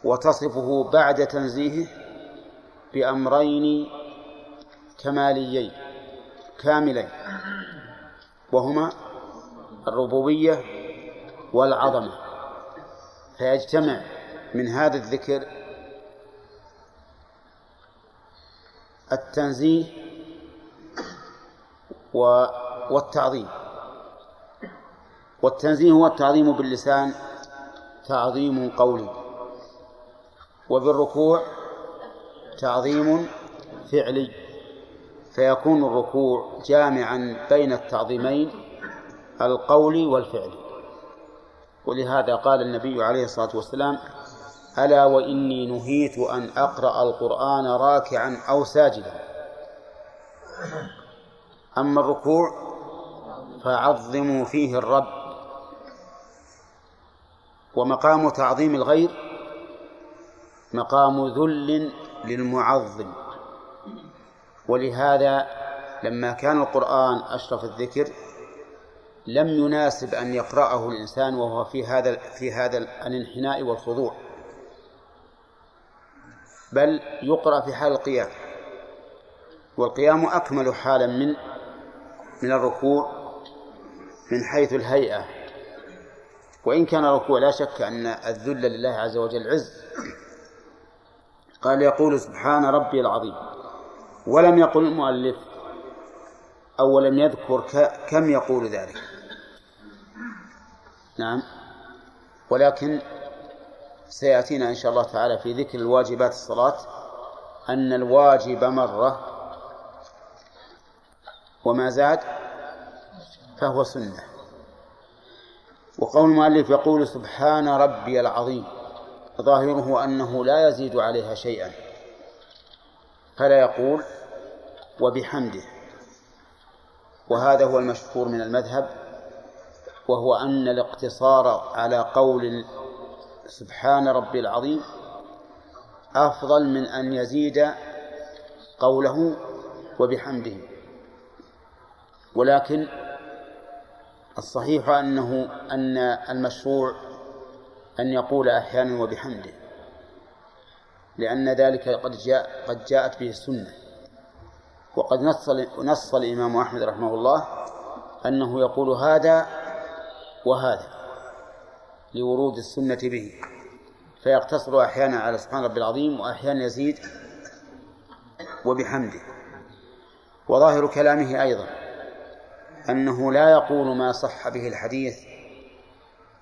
وتصفه بعد تنزيهه بأمرين كماليين كاملين وهما الربوبية والعظمة. فيجتمع من هذا الذكر التنزيه والتعظيم. والتنزيه والتعظيم باللسان تعظيم قولي. وبالركوع تعظيم فعلي. فيكون الركوع جامعا بين التعظيمين القولي والفعلي. ولهذا قال النبي عليه الصلاة والسلام ألا وإني نهيت أن أقرأ القرآن راكعا أو ساجدا. أما الركوع فعظموا فيه الرب. ومقام تعظيم الغير مقام ذل للمعظم. ولهذا لما كان القرآن أشرف الذكر لم يناسب أن يقرأه الإنسان وهو في هذا في هذا الانحناء والخضوع. بل يقرأ في حال القيام. والقيام أكمل حالا من من الركوع من حيث الهيئة. وإن كان الركوع لا شك أن الذل لله عز وجل عز. قال يقول سبحان ربي العظيم. ولم يقل المؤلف أو لم يذكر كم يقول ذلك. نعم. ولكن سيأتينا إن شاء الله تعالى في ذكر الواجبات الصلاة. أن الواجب مرة وما زاد فهو سنة. وقول المؤلف يقول سبحان ربي العظيم ظاهره أنه لا يزيد عليها شيئا. فلا يقول وبحمده. وهذا هو المشهور من المذهب. وهو أن الاقتصار على قول سبحان ربي العظيم أفضل من أن يزيد قوله وبحمده. ولكن الصحيح أنه أن المشروع أن يقول أحيانا وبحمده لأن ذلك قد جاء قد جاءت به السنة. وقد نص نص الإمام أحمد رحمه الله أنه يقول هذا وهذا لورود السنة به فيقتصر أحيانا على سبحان ربي العظيم وأحيانا يزيد وبحمده. وظاهر كلامه أيضا أنه لا يقول ما صح به الحديث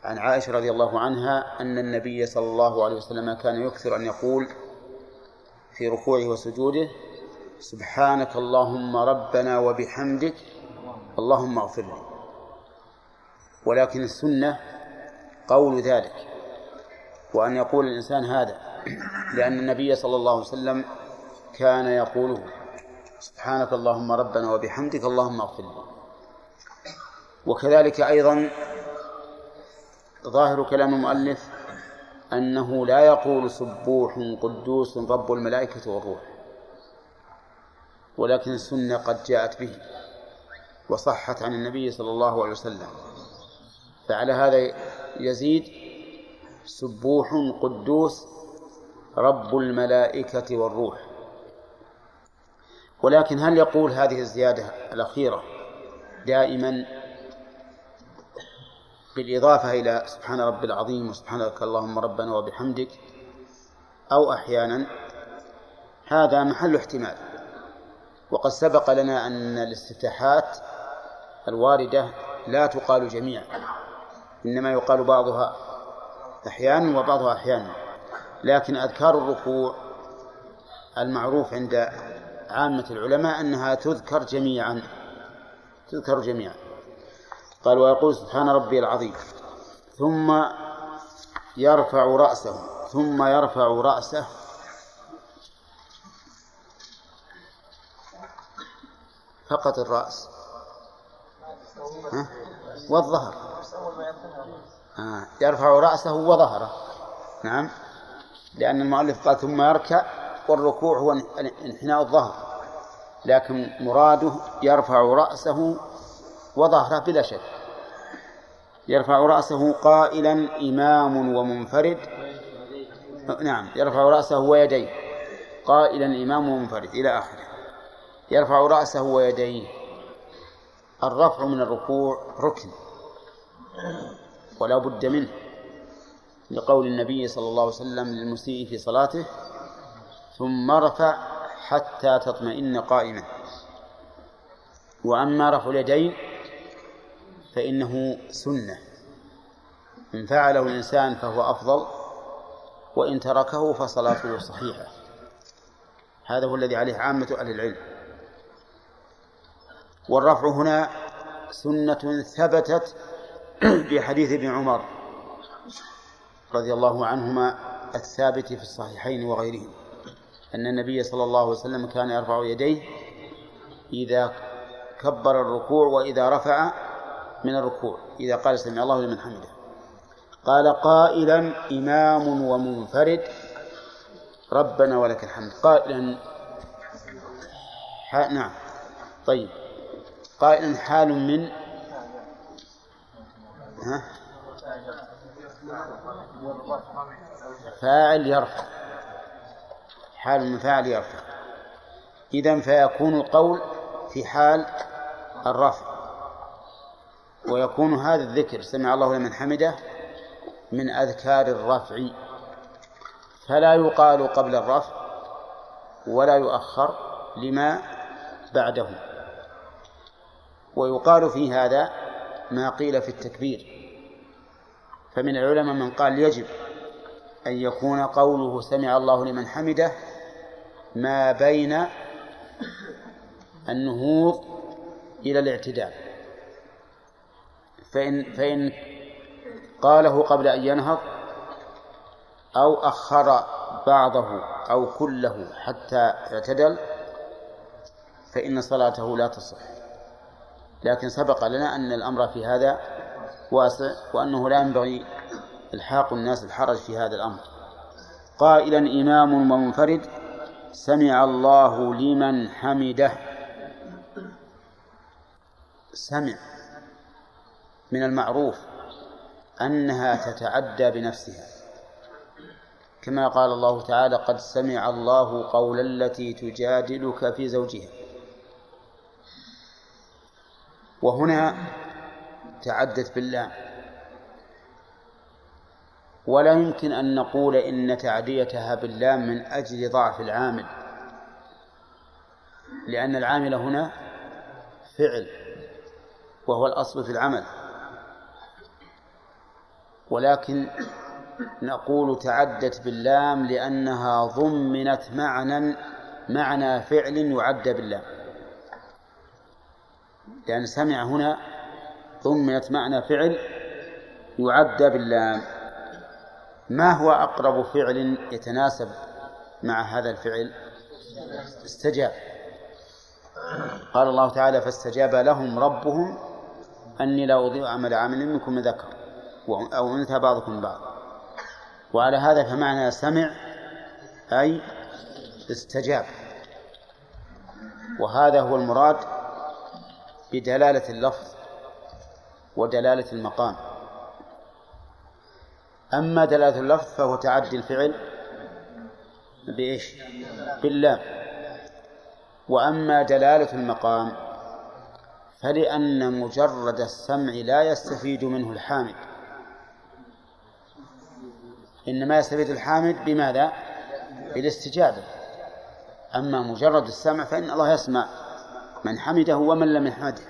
عن عائشة رضي الله عنها أن النبي صلى الله عليه وسلم كان يكثر أن يقول في ركوعه وسجوده سبحانك اللهم ربنا وبحمدك اللهم اغفر لي. ولكن السنة قول ذلك وأن يقول الإنسان هذا لأن النبي صلى الله عليه وسلم كان يقوله سبحانك اللهم ربنا وبحمدك اللهم اغفر لي. وكذلك أيضا ظاهر كلام المؤلف أنه لا يقول سبوح قدوس رب الملائكة والروح ولكن السنة قد جاءت به وصحت عن النبي صلى الله عليه وسلم. فعلى هذا يزيد سبوح قدوس رب الملائكة والروح. ولكن هل يقول هذه الزيادة الأخيرة دائما بالإضافة إلى سبحان رب العظيم وسبحانك اللهم ربنا وبحمدك أو أحيانا؟ هذا محل احتمال. وقد سبق لنا أن الاستفتاحات الواردة لا تقال جميعا. إنما يقال بعضها أحيانا وبعضها أحيانا. لكن أذكار الركوع المعروف عند عامة العلماء أنها تذكر جميعا تذكر جميعا. قال ويقول سبحان ربي العظيم ثم يرفع رأسه ثم يرفع رأسه. فقط الرأس؟ والظهر. يرفع رأسه وظهره. نعم. لأن المؤلف قال ثم يركع والركوع هو انحناء الظهر. لكن مراده يرفع رأسه وظهره بلا شك. يرفع رأسه قائلا إمام ومنفرد. نعم يرفع رأسه ويديه. قائلا إمام ومنفرد إلى آخره. يرفع رأسه ويديه. الرفع من الركوع ركن. ولا بد منه لقول النبي صلى الله عليه وسلم للمسيء في صلاته ثم رفع حتى تطمئن قائما. وأما رفع اليدين فإنه سنة. إن فعله الإنسان فهو أفضل وإن تركه فصلاته صحيحة. هذا هو الذي عليه عامة أهل العلم. والرفع هنا سنة ثبتت في حديث ابن عمر رضي الله عنهما الثابت في الصحيحين وغيرهما أن النبي صلى الله عليه وسلم كان يرفع يديه إذا كبر الركوع وإذا رفع من الركوع إذا قال سمع الله لمن حمده. قال قائلا إمام ومنفرد ربنا ولك الحمد. قائلا نعم طيب. قائلا حال من ها؟ فاعل يرفع. حال من فاعل يرفع. إذا فيكون القول في حال الرفع. ويكون هذا الذكر سمع الله لمن حمده من أذكار الرفع. فلا يقال قبل الرفع ولا يؤخر لما بعده. ويقال في هذا ما قيل في التكبير. فمن العلماء من قال يجب أن يكون قوله سمع الله لمن حمده ما بين النهوض إلى الاعتدال فإن فإن قاله قبل أن ينهض أو أخر بعضه أو كله حتى اعتدل فإن صلاته لا تصح. لكن سبق لنا أن الأمر في هذا واسع وأنه لا ينبغي إلحاق الناس الحرج في هذا الأمر. قائلا إمام ومنفرد سمع الله لمن حمده. سمع من المعروف أنها تتعدى بنفسها. كما قال الله تعالى قد سمع الله قول التي تجادلك في زوجها. وهنا تعدت بالله ولا يمكن أن نقول إن تعديتها باللام من أجل ضعف العامل لأن العامل هنا فعل وهو الأصل في العمل. ولكن نقول تعدت باللام لأنها ضمنت معنى معنى فعل يعد باللام. لأن سمع هنا ضمنت معنى فعل يعد باللام. ما هو أقرب فعل يتناسب مع هذا الفعل؟ استجاب. قال الله تعالى فاستجاب لهم ربهم أني لا أضيع عمل عامل منكم من ذكر أو أنثى بعضكم بعض. وعلى هذا فمعنى سمع أي استجاب. وهذا هو المراد بدلالة اللفظ ودلالة المقام. أما دلالة اللفظ فهو تعدي الفعل بإيش؟ باللام. وأما دلالة المقام فلأن مجرد السمع لا يستفيد منه الحامد. إنما يستفيد الحامد بماذا؟ بالاستجابة. أما مجرد السمع فإن الله يسمع. من حمده ومن لم يحمده.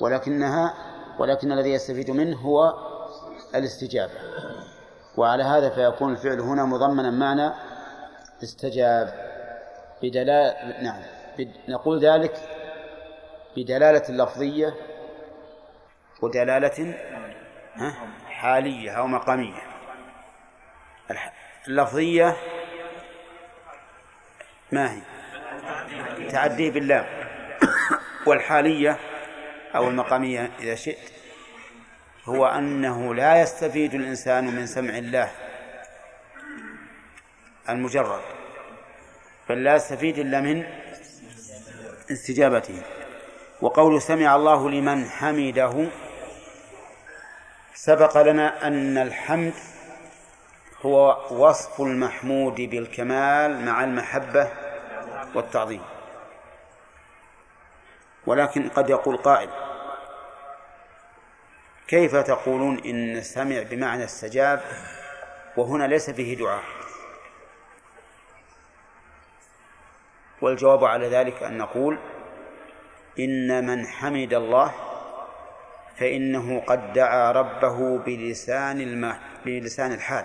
ولكنها ولكن الذي يستفيد منه هو الاستجابة. وعلى هذا فيكون الفعل هنا مضمنا معنى استجاب بدلالة نعم. نقول ذلك بدلالة لفظية ودلالة حالية أو مقامية. اللفظية ما هي؟ تعديه باللام. والحالية أو المقامية إذا شئت هو أنه لا يستفيد الإنسان من سمع الله المجرد بل لا يستفيد إلا من استجابته. وقول سمع الله لمن حمده سبق لنا أن الحمد هو وصف المحمود بالكمال مع المحبة والتعظيم. ولكن قد يقول قائل كيف تقولون إن سمع بمعنى استجاب وهنا ليس فيه دعاء؟ والجواب على ذلك أن نقول إن من حمد الله فإنه قد دعا ربه بلسان الم... بلسان الحال.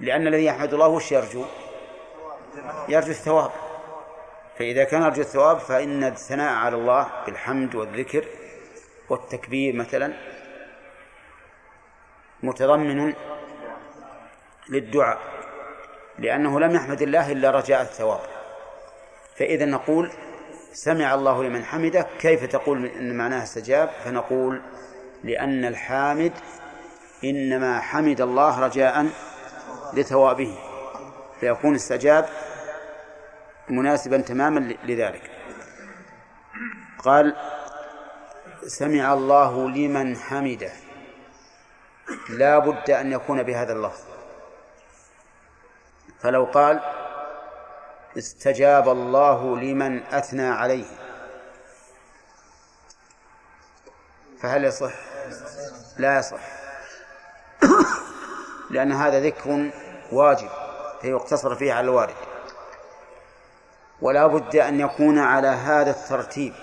لأن الذي يحمد الله وش يرجو؟ يرجو الثواب. فإذا كان يرجو الثواب فإن الثناء على الله بالحمد والذكر والتكبير مثلا متضمن للدعاء لأنه لم يحمد الله إلا رجاء الثواب. فإذا نقول سمع الله لمن حمده كيف تقول إن معناها استجاب؟ فنقول لأن الحامد إنما حمد الله رجاء لثوابه فيكون استجاب مناسبا تماما لذلك. قال سمع الله لمن حمده. لا بد أن يكون بهذا اللفظ. فلو قال استجاب الله لمن أثنى عليه. فهل يصح؟ لا يصح. لأن هذا ذكر واجب فيقتصر فيه على الوارد. ولا بد أن يكون على هذا الترتيب.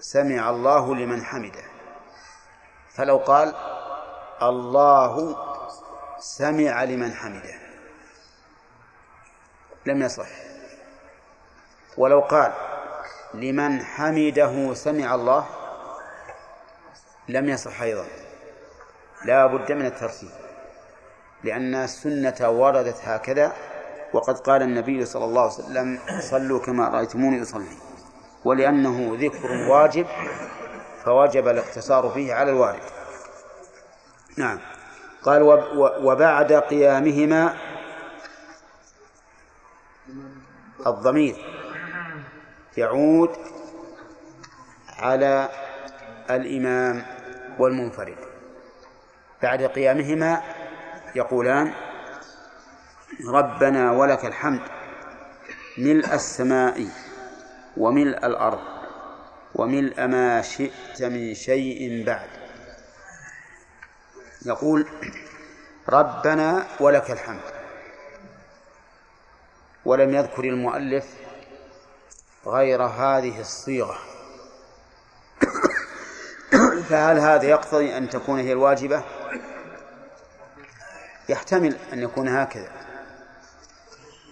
سمع الله لمن حمده. فلو قال الله سمع لمن حمده. لم يصح. ولو قال لمن حمده سمع الله لم يصح أيضا. لا بد من الترتيب. لأن السنة وردت هكذا وقد قال النبي صلى الله عليه وسلم صلوا كما رأيتموني أصلي. ولأنه ذكر واجب فوجب الاقتصار فيه على الوارد. نعم. قال وبعد قيامهما الضمير يعود على الإمام والمنفرد. بعد قيامهما يقولان ربنا ولك الحمد ملء السماء وملء الأرض وملء ما شئت من شيء بعد. يقول ربنا ولك الحمد. ولم يذكر المؤلف غير هذه الصيغة. فهل هذا يقتضي أن تكون هي الواجبة؟ يحتمل أن يكون هكذا.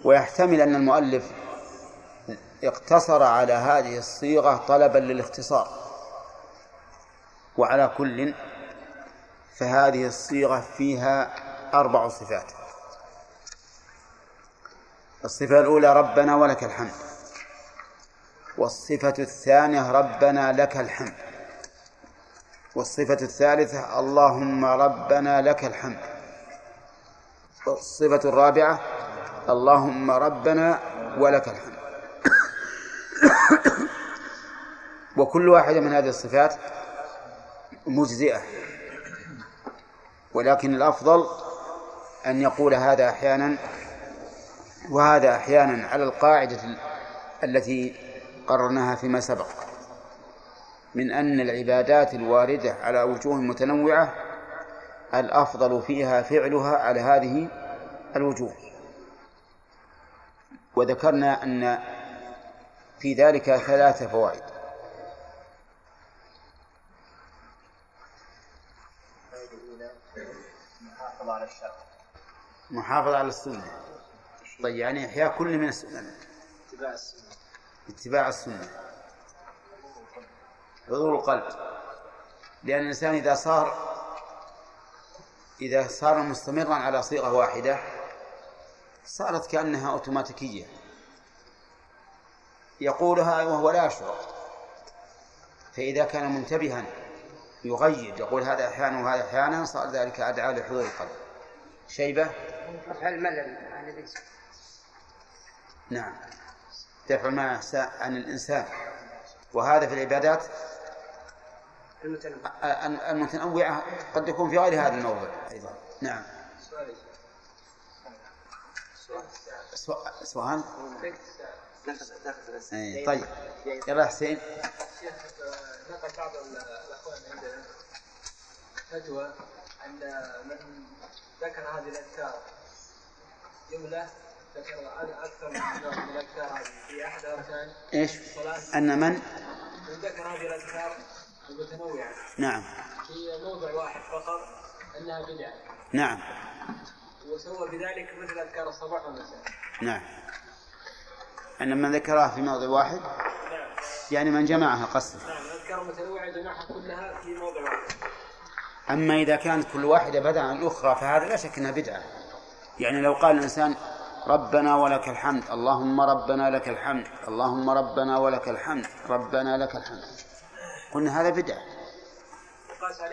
ويحتمل أن المؤلف اقتصر على هذه الصيغة طلبا للاختصار. وعلى كل فهذه الصيغة فيها أربع صفات. الصفة الأولى ربنا ولك الحمد. والصفة الثانية ربنا لك الحمد. والصفة الثالثة اللهم ربنا لك الحمد. والصفة الرابعة اللهم ربنا ولك الحمد. وكل واحدة من هذه الصفات مجزئة. ولكن الأفضل أن يقول هذا أحيانا وهذا أحيانا على القاعدة التي قررناها فيما سبق. من أن العبادات الواردة على وجوه متنوعة الأفضل فيها فعلها على هذه الوجوه. وذكرنا أن في ذلك ثلاث فوائد. محافظة على الشرع محافظة على السنة. طيب يعني إحياء كل من السنة. اتباع السنة. اتباع السنة. حضور القلب. لأن الإنسان إذا صار إذا صار مستمرا على صيغة واحدة صارت كأنها أوتوماتيكية. يقولها وهو لا يشعر. فإذا كان منتبها يغير يقول هذا أحيانا وهذا أحيانا صار ذلك أدعى لحضور القلب. شيبة؟ رفع الملل. عن الإنسان نعم. دفع ما عن الإنسان. وهذا في العبادات المتنوع المتنوعة قد يكون في غير هذا الموضع أيضا. نعم. سؤال؟ أي طيب. يلا حسين؟ شيخ نقل بعض الاخوان عندنا فتوى ان من ذكر هذه الأذكار. جملة ذكر أكثر من الأذكار هذه. في أحد اركان إيش؟ أن من؟ من ذكر هذه الأذكار المتنوعة. نعم. في موضع واحد فقط أنها بدعة. نعم. وسوى بذلك مثل أذكار الصباح والمساء. نعم. أن من ذكرها في موضع واحد نعم. يعني من جمعها قصد. نعم الاذكار المتنوعه جمعها كلها في موضع واحد. أما إذا كانت كل واحدة بدعة عن الأخرى فهذا لا شك أنها بدعة. يعني لو قال الإنسان ربنا ولك الحمد اللهم ربنا لك الحمد اللهم ربنا ولك الحمد ربنا لك الحمد. قلنا هذا بدعة.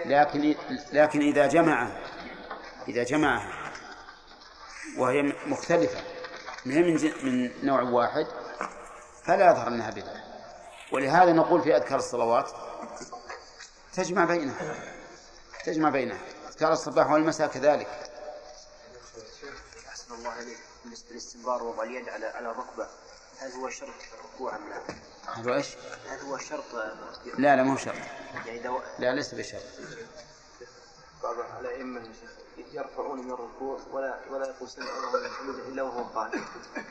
لكن لكن إذا جمع إذا جمعها وهي مختلفة ما هي من من نوع واحد فلا يظهر أنها بدعة. ولهذا نقول في أذكار الصلوات تجمع بينها تجمع بينها. أذكار الصباح والمساء كذلك. أحسن الله عليك بالنسبة للاستنبار وضع اليد على على الركبة هل هو شرط الركوع أم لا؟ هل هو إيش؟ هل هو شرط؟ لا لا مو شرط. يعني دو... لا ليس بشرط. بعض الأئمة يا شيخ يرفعون من الركوع ولا ولا يقول سمع الله لمن حمده إلا وهو قائم.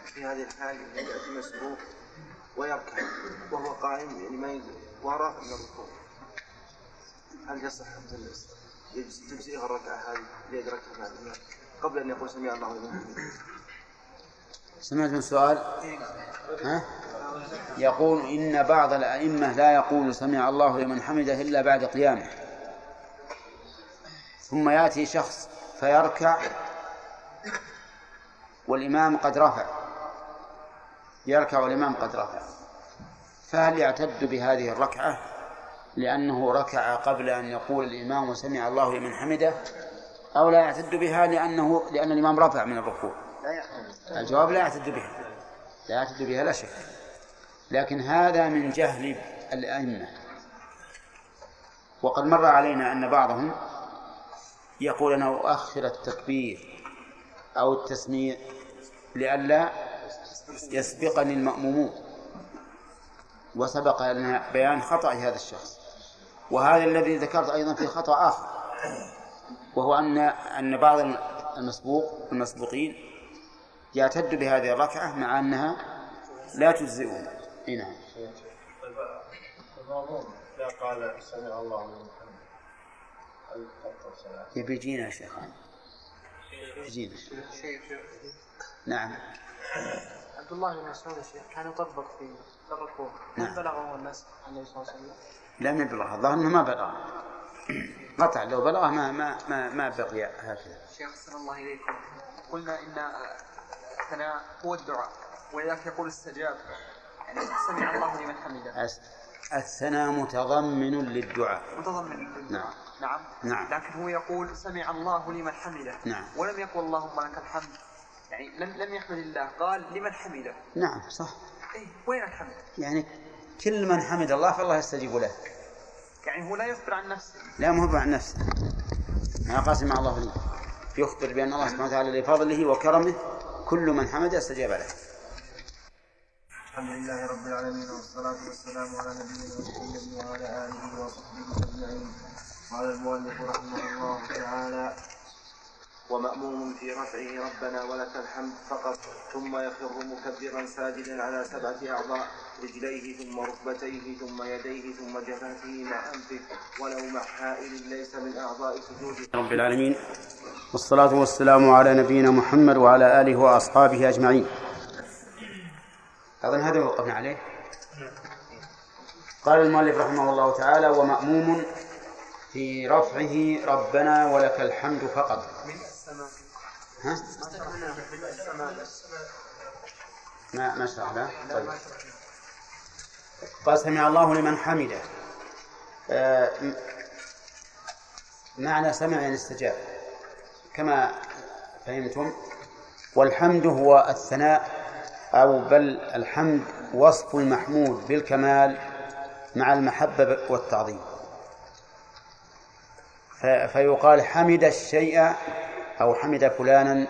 في هذه الحال يأتي مسبوق ويركع وهو قائم يعني ما وراء من الركوع. هل يصح تجزئه الركعة هذه؟ اللي يدركها مع الإمام قبل أن يقول سمع الله لمن حمده. سمعت من سؤال؟ ها؟ يقول إن بعض الأئمة لا يقول سمع الله لمن حمده إلا بعد قيامه. ثم يأتي شخص فيركع والإمام قد رفع. يركع والإمام قد رفع. فهل يعتد بهذه الركعة؟ لأنه ركع قبل أن يقول الإمام سمع الله لمن حمده؟ أو لا يعتد بها لأنه لأن الإمام رفع من الركوع؟ الجواب لا يعتد بها. لا يعتد بها لا شك. لكن هذا من جهل الأئمة. وقد مر علينا أن بعضهم يقول أنا أؤخر التكبير أو التسميع لئلا يسبقني المأمومون. وسبق لنا بيان خطأ هذا الشخص. وهذا الذي ذكرت أيضا في خطأ آخر وهو أن أن بعض المسبوق المسبوقين يعتد بهذه الركعة مع أنها لا تجزئه نعم. قال سمع الله لمن حمده هل تبطل صلاته؟ يبي يجينا يا شيخ. يجينا. نعم. عبد الله بن مسعود يا شيخ كان يطبق في الركوع نعم. هل بلغه الناس النبي صلى الله عليه وسلم؟ لم يبلغ. الظاهر إنه ما بلغ قطع لو بلغه ما ما ما, ما بقي هكذا. شيخ أحسن الله إليكم. قلنا إن الثناء هو الدعاء ولذلك يقول استجاب. يعني سمع الله لمن حمده. الثناء متضمن للدعاء. متضمن للدعاء. نعم. نعم. نعم. لكن هو يقول سمع الله لمن حمده. نعم. ولم يقل اللهم لك الحمد. يعني لم لم يحمد الله. قال لمن حمده. نعم صح. إيه وين الحمد؟ يعني كل من حمد الله فالله يستجيب له. يعني هو لا يخبر عن نفسه. لا مو عن نفسه. ما قاسم مع الله لي يخبر بأن الله سبحانه وتعالى لفضله وكرمه كل من حمد استجاب له. الحمد لله رب العالمين والصلاة والسلام على نبينا محمد وعلى آله وصحبه أجمعين. قال المؤلف رحمه الله تعالى ومأموم في رفعه ربنا ولك الحمد فقط ثم يخر مكبرا ساجدا على سبعة أعضاء رجليه ثم ركبتيه ثم يديه ثم جبهته مع أنفه ولو مع حائل ليس من أعضاء سجوده. رب العالمين والصلاة والسلام على نبينا محمد وعلى آله وأصحابه أجمعين. أظن هذا وقفنا عليه. قال المؤلف رحمه الله تعالى ومأموم في رفعه ربنا ولك الحمد فقط. ها؟ ما ما شرح له؟ طيب. قال سمع الله لمن حمده. آه، معنى سمع يعني استجاب. كما فهمتم والحمد هو الثناء أو بل الحمد وصف المحمود بالكمال مع المحبة والتعظيم. فيقال حمد الشيء أو حمد فلانا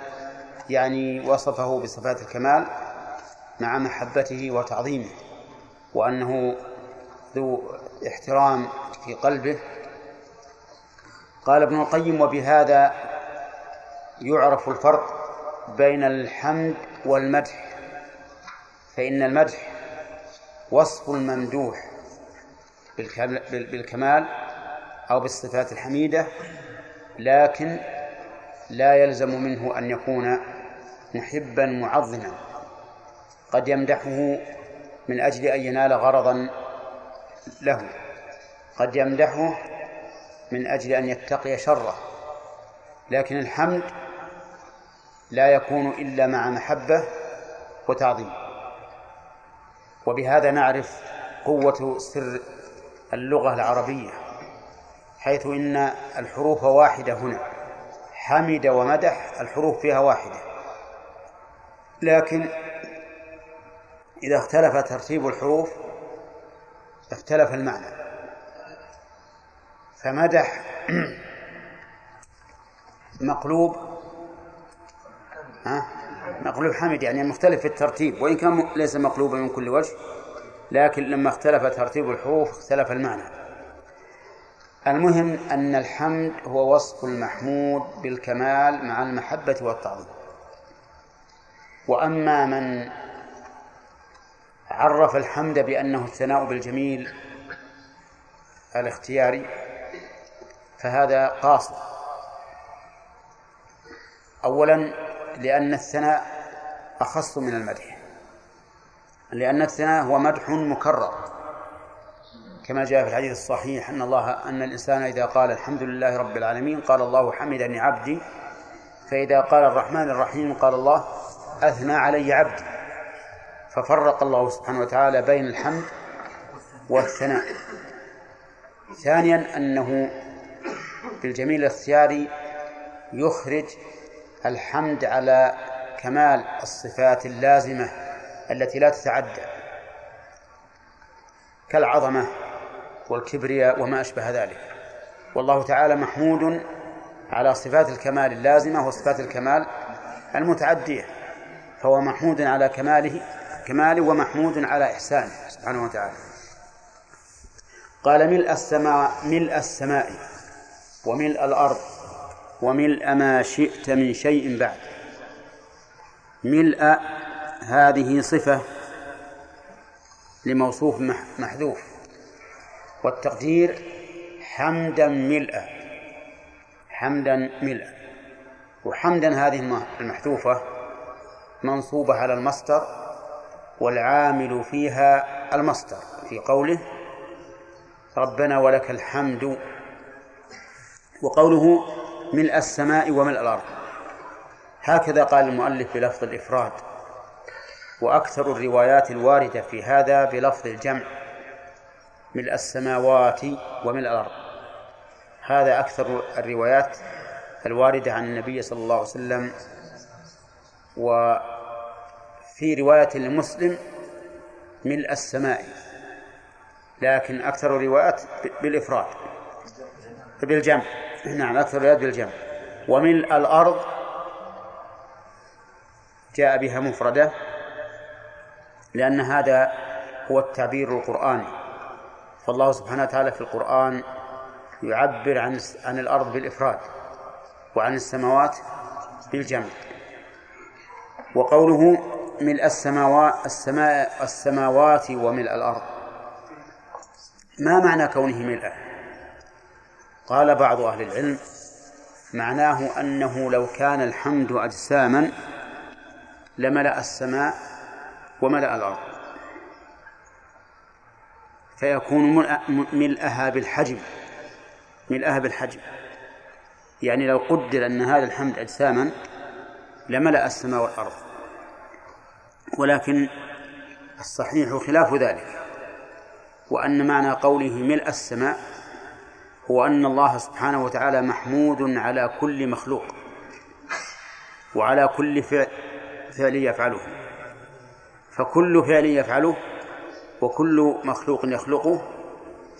يعني وصفه بصفات الكمال مع محبته وتعظيمه وأنه ذو احترام في قلبه. قال ابن القيم وبهذا يعرف الفرق بين الحمد والمدح فإن المدح وصف الممدوح بالكمال- بال- بالكمال أو بالصفات الحميدة لكن لا يلزم منه أن يكون محبا معظما. قد يمدحه من أجل أن ينال غرضا له. قد يمدحه من أجل أن يتقي شره. لكن الحمد لا يكون إلا مع محبة وتعظيم. وبهذا نعرف قوة سر اللغة العربية. حيث إن الحروف واحدة هنا. حمد ومدح الحروف فيها واحدة. لكن إذا اختلف ترتيب الحروف اختلف المعنى. فمدح مقلوب. ها؟ مقلوب حمد يعني مختلف في الترتيب. وإن كان ليس مقلوبا من كل وجه لكن لما اختلف ترتيب الحروف اختلف المعنى. المهم أن الحمد هو وصف المحمود بالكمال مع المحبة والتعظيم. وأما من عرف الحمد بأنه الثناء بالجميل الاختياري فهذا قاصر أولا لأن الثناء أخص من المدح لأن الثناء هو مدح مكرر. كما جاء في الحديث الصحيح أن الله أن الإنسان إذا قال الحمد لله رب العالمين قال الله حمدني عبدي فإذا قال الرحمن الرحيم قال الله أثنى علي عبدي. ففرق الله سبحانه وتعالى بين الحمد والثناء. ثانيا أنه بالجميل الاختياري يخرج الحمد على كمال الصفات اللازمة التي لا تتعدى كالعظمة والكبرياء وما أشبه ذلك. والله تعالى محمود على صفات الكمال اللازمة وصفات الكمال المتعدية. فهو محمود على كماله كماله ومحمود على إحسانه سبحانه وتعالى. قال ملء السماء ملء السماء وملء الأرض وملء ما شئت من شيء بعد. ملء هذه صفة لموصوف محذوف. والتقدير حمدا ملءا حمدا ملءا وحمدا هذه المحذوفة منصوبة على المصدر والعامل فيها المصدر في قوله ربنا ولك الحمد وقوله ملء السماء وملء الأرض. هكذا قال المؤلف بلفظ الإفراد. وأكثر الروايات الواردة في هذا بلفظ الجمع. ملء السماوات وملء الأرض. هذا أكثر الروايات الواردة عن النبي صلى الله عليه وسلم وفي رواية لمسلم ملء السماء لكن أكثر الروايات بالإفراد بالجمع. نعم أكثر الروايات بالجمع. وملء الأرض جاء بها مفردة لأن هذا هو التعبير القرآني. فالله سبحانه وتعالى في القرآن يعبر عن عن الأرض بالإفراد وعن السماوات بالجمع. وقوله ملء السماوات السماء السماوات وملء الأرض. ما معنى كونه ملء؟ قال بعض أهل العلم معناه أنه لو كان الحمد أجساما لملأ السماء وملأ الأرض. فيكون ملأها بالحجم ملأها بالحجم يعني لو قدر أن هذا الحمد أجساما لملأ السماء والأرض. ولكن الصحيح خلاف ذلك وأن معنى قوله ملء السماء هو أن الله سبحانه وتعالى محمود على كل مخلوق وعلى كل فعل فعل يفعله. فكل فعل يفعله وكل مخلوق يخلقه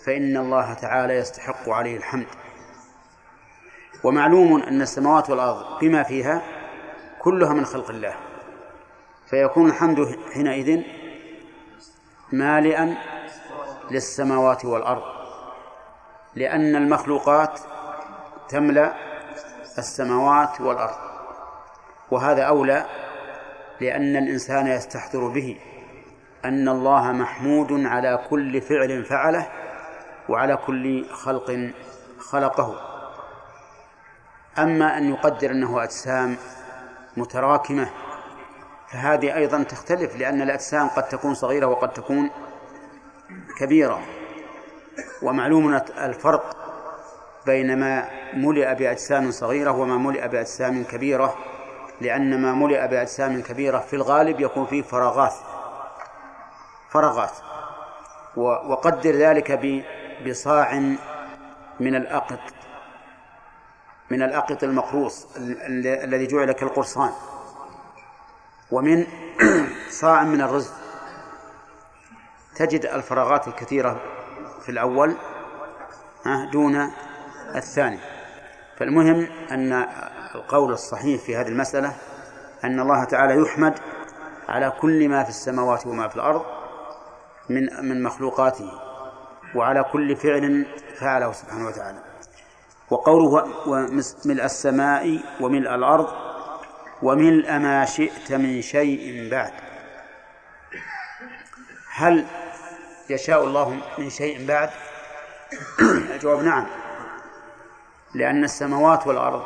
فإن الله تعالى يستحق عليه الحمد. ومعلوم أن السماوات والأرض بما فيها كلها من خلق الله. فيكون الحمد حينئذ مالئا للسماوات والأرض لأن المخلوقات تملأ السماوات والأرض. وهذا أولى لأن الإنسان يستحضر به. أن الله محمود على كل فعل فعله وعلى كل خلق خلقه. أما أن يقدر أنه أجسام متراكمة فهذه أيضا تختلف لأن الأجسام قد تكون صغيرة وقد تكون كبيرة. ومعلوم الفرق بين ما ملئ بأجسام صغيرة وما ملئ بأجسام كبيرة لأن ما ملئ بأجسام كبيرة في الغالب يكون فيه فراغات. فراغات وقدر ذلك بصاع من الأقط. من الأقط المقروص الذي جعل كالقرصان. ومن صاع من الرز. تجد الفراغات الكثيرة في الأول دون الثاني. فالمهم أن القول الصحيح في هذه المسألة أن الله تعالى يحمد على كل ما في السماوات وما في الأرض من من مخلوقاته وعلى كل فعل فعله سبحانه وتعالى. وقوله وملء السماء وملء الأرض وملء ما شئت من شيء بعد. هل يشاء الله من شيء بعد؟ الجواب نعم. لأن السماوات والأرض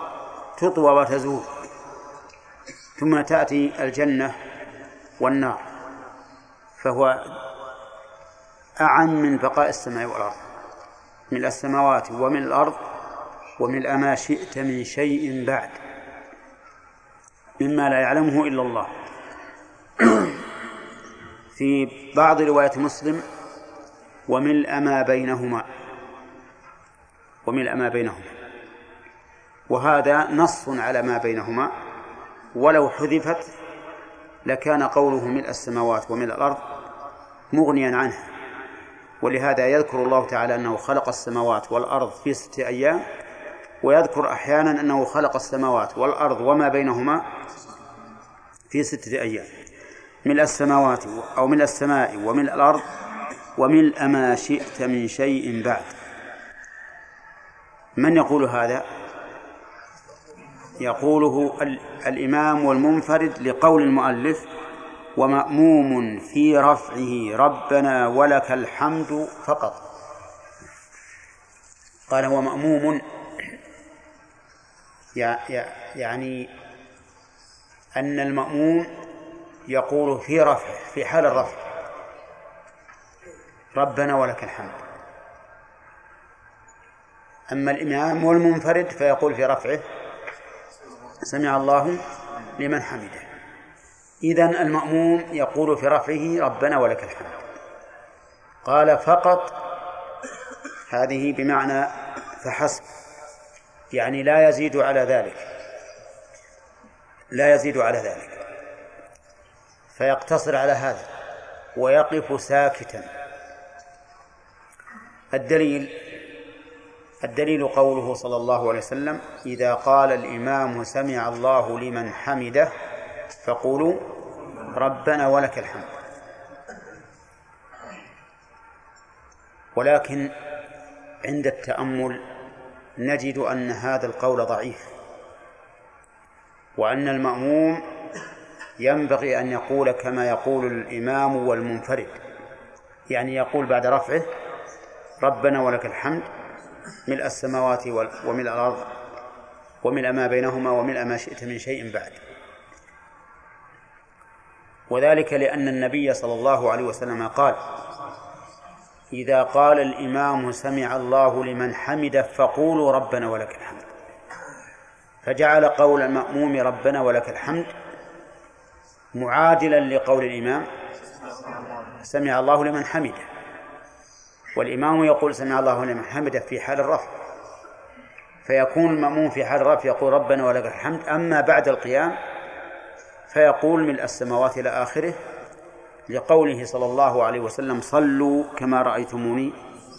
تطوى وتزول ثم تأتي الجنة والنار فهو أعم من بقاء السماء والأرض. من السماوات ومن الأرض ومن ما شئت من شيء بعد. مما لا يعلمه إلا الله. في بعض روايات مسلم وملء ما بينهما. وملء ما بينهما. وهذا نص على ما بينهما. ولو حذفت لكان قوله ملء السماوات وملء الأرض مغنيا عنها. ولهذا يذكر الله تعالى أنه خلق السماوات والأرض في ستة أيام ويذكر أحيانا أنه خلق السماوات والأرض وما بينهما في ستة أيام. ملء السماوات أو ملء السماء وملء الأرض وملء ما شئت من شيء بعد. من يقول هذا؟ يقوله الإمام والمنفرد لقول المؤلف ومأموم في رفعه ربنا ولك الحمد فقط. قال هو مأموم. يعني أن المأموم يقول في رفعه في حال الرفع. ربنا ولك الحمد. أما الإمام والمنفرد فيقول في رفعه سمع الله لمن حمده. إذن المأموم يقول في رفعه ربنا ولك الحمد. قال فقط هذه بمعنى فحسب يعني لا يزيد على ذلك. لا يزيد على ذلك. فيقتصر على هذا ويقف ساكتا. الدليل الدليل قوله صلى الله عليه وسلم إذا قال الإمام سمع الله لمن حمده فقولوا ربنا ولك الحمد. ولكن عند التأمل نجد أن هذا القول ضعيف وأن المأموم ينبغي أن يقول كما يقول الإمام والمنفرد يعني يقول بعد رفعه ربنا ولك الحمد ملء السماوات وملء الأرض وملء ما بينهما وملء ما شئت من شيء بعد. وذلك لأن النبي صلى الله عليه وسلم قال إذا قال الإمام سمع الله لمن حمده فقولوا ربنا ولك الحمد. فجعل قول المأموم ربنا ولك الحمد معادلا لقول الإمام سمع الله لمن حمده. والإمام يقول سمع الله لمن حمده في حال الرفع. فيكون المأموم في حال الرفع يقول ربنا ولك الحمد. أما بعد القيام فيقول ملء السماوات إلى آخره لقوله صلى الله عليه وسلم صلوا كما رأيتموني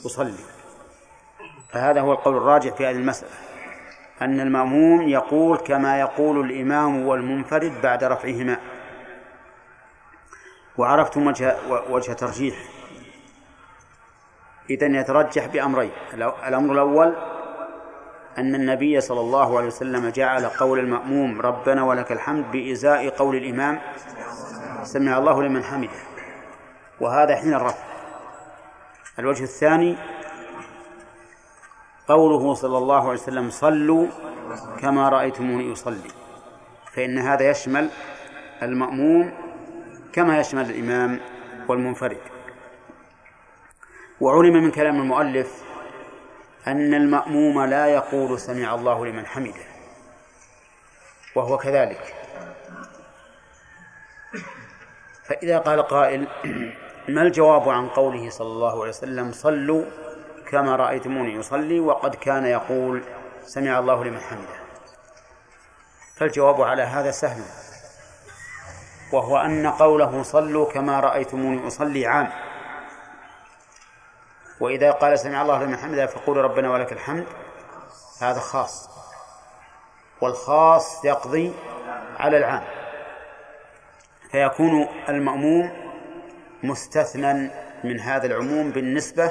أصلي. فهذا هو القول الراجح في هذه المسألة أن المأموم يقول كما يقول الإمام والمنفرد بعد رفعهما. وعرفتم وجه وجه ترجيح. إذا يترجح بأمرين الأمر الأول أن النبي صلى الله عليه وسلم جعل قول المأموم ربنا ولك الحمد بإزاء قول الإمام سمع الله لمن حمده. وهذا حين الرفع الوجه الثاني قوله صلى الله عليه وسلم صلوا كما رأيتموني أصلي. فإن هذا يشمل المأموم كما يشمل الإمام والمنفرد. وعلم من كلام المؤلف أن المأموم لا يقول سمع الله لمن حمده. وهو كذلك. فإذا قال قائل ما الجواب عن قوله صلى الله عليه وسلم صلوا كما رأيتموني يصلي وقد كان يقول سمع الله لمن حمده؟ فالجواب على هذا سهل وهو أن قوله صلوا كما رأيتموني أصلي عام. وإذا قال سمع الله لمن حمده فقول ربنا ولك الحمد. هذا خاص. والخاص يقضي على العام. فيكون المأموم مستثنى من هذا العموم بالنسبة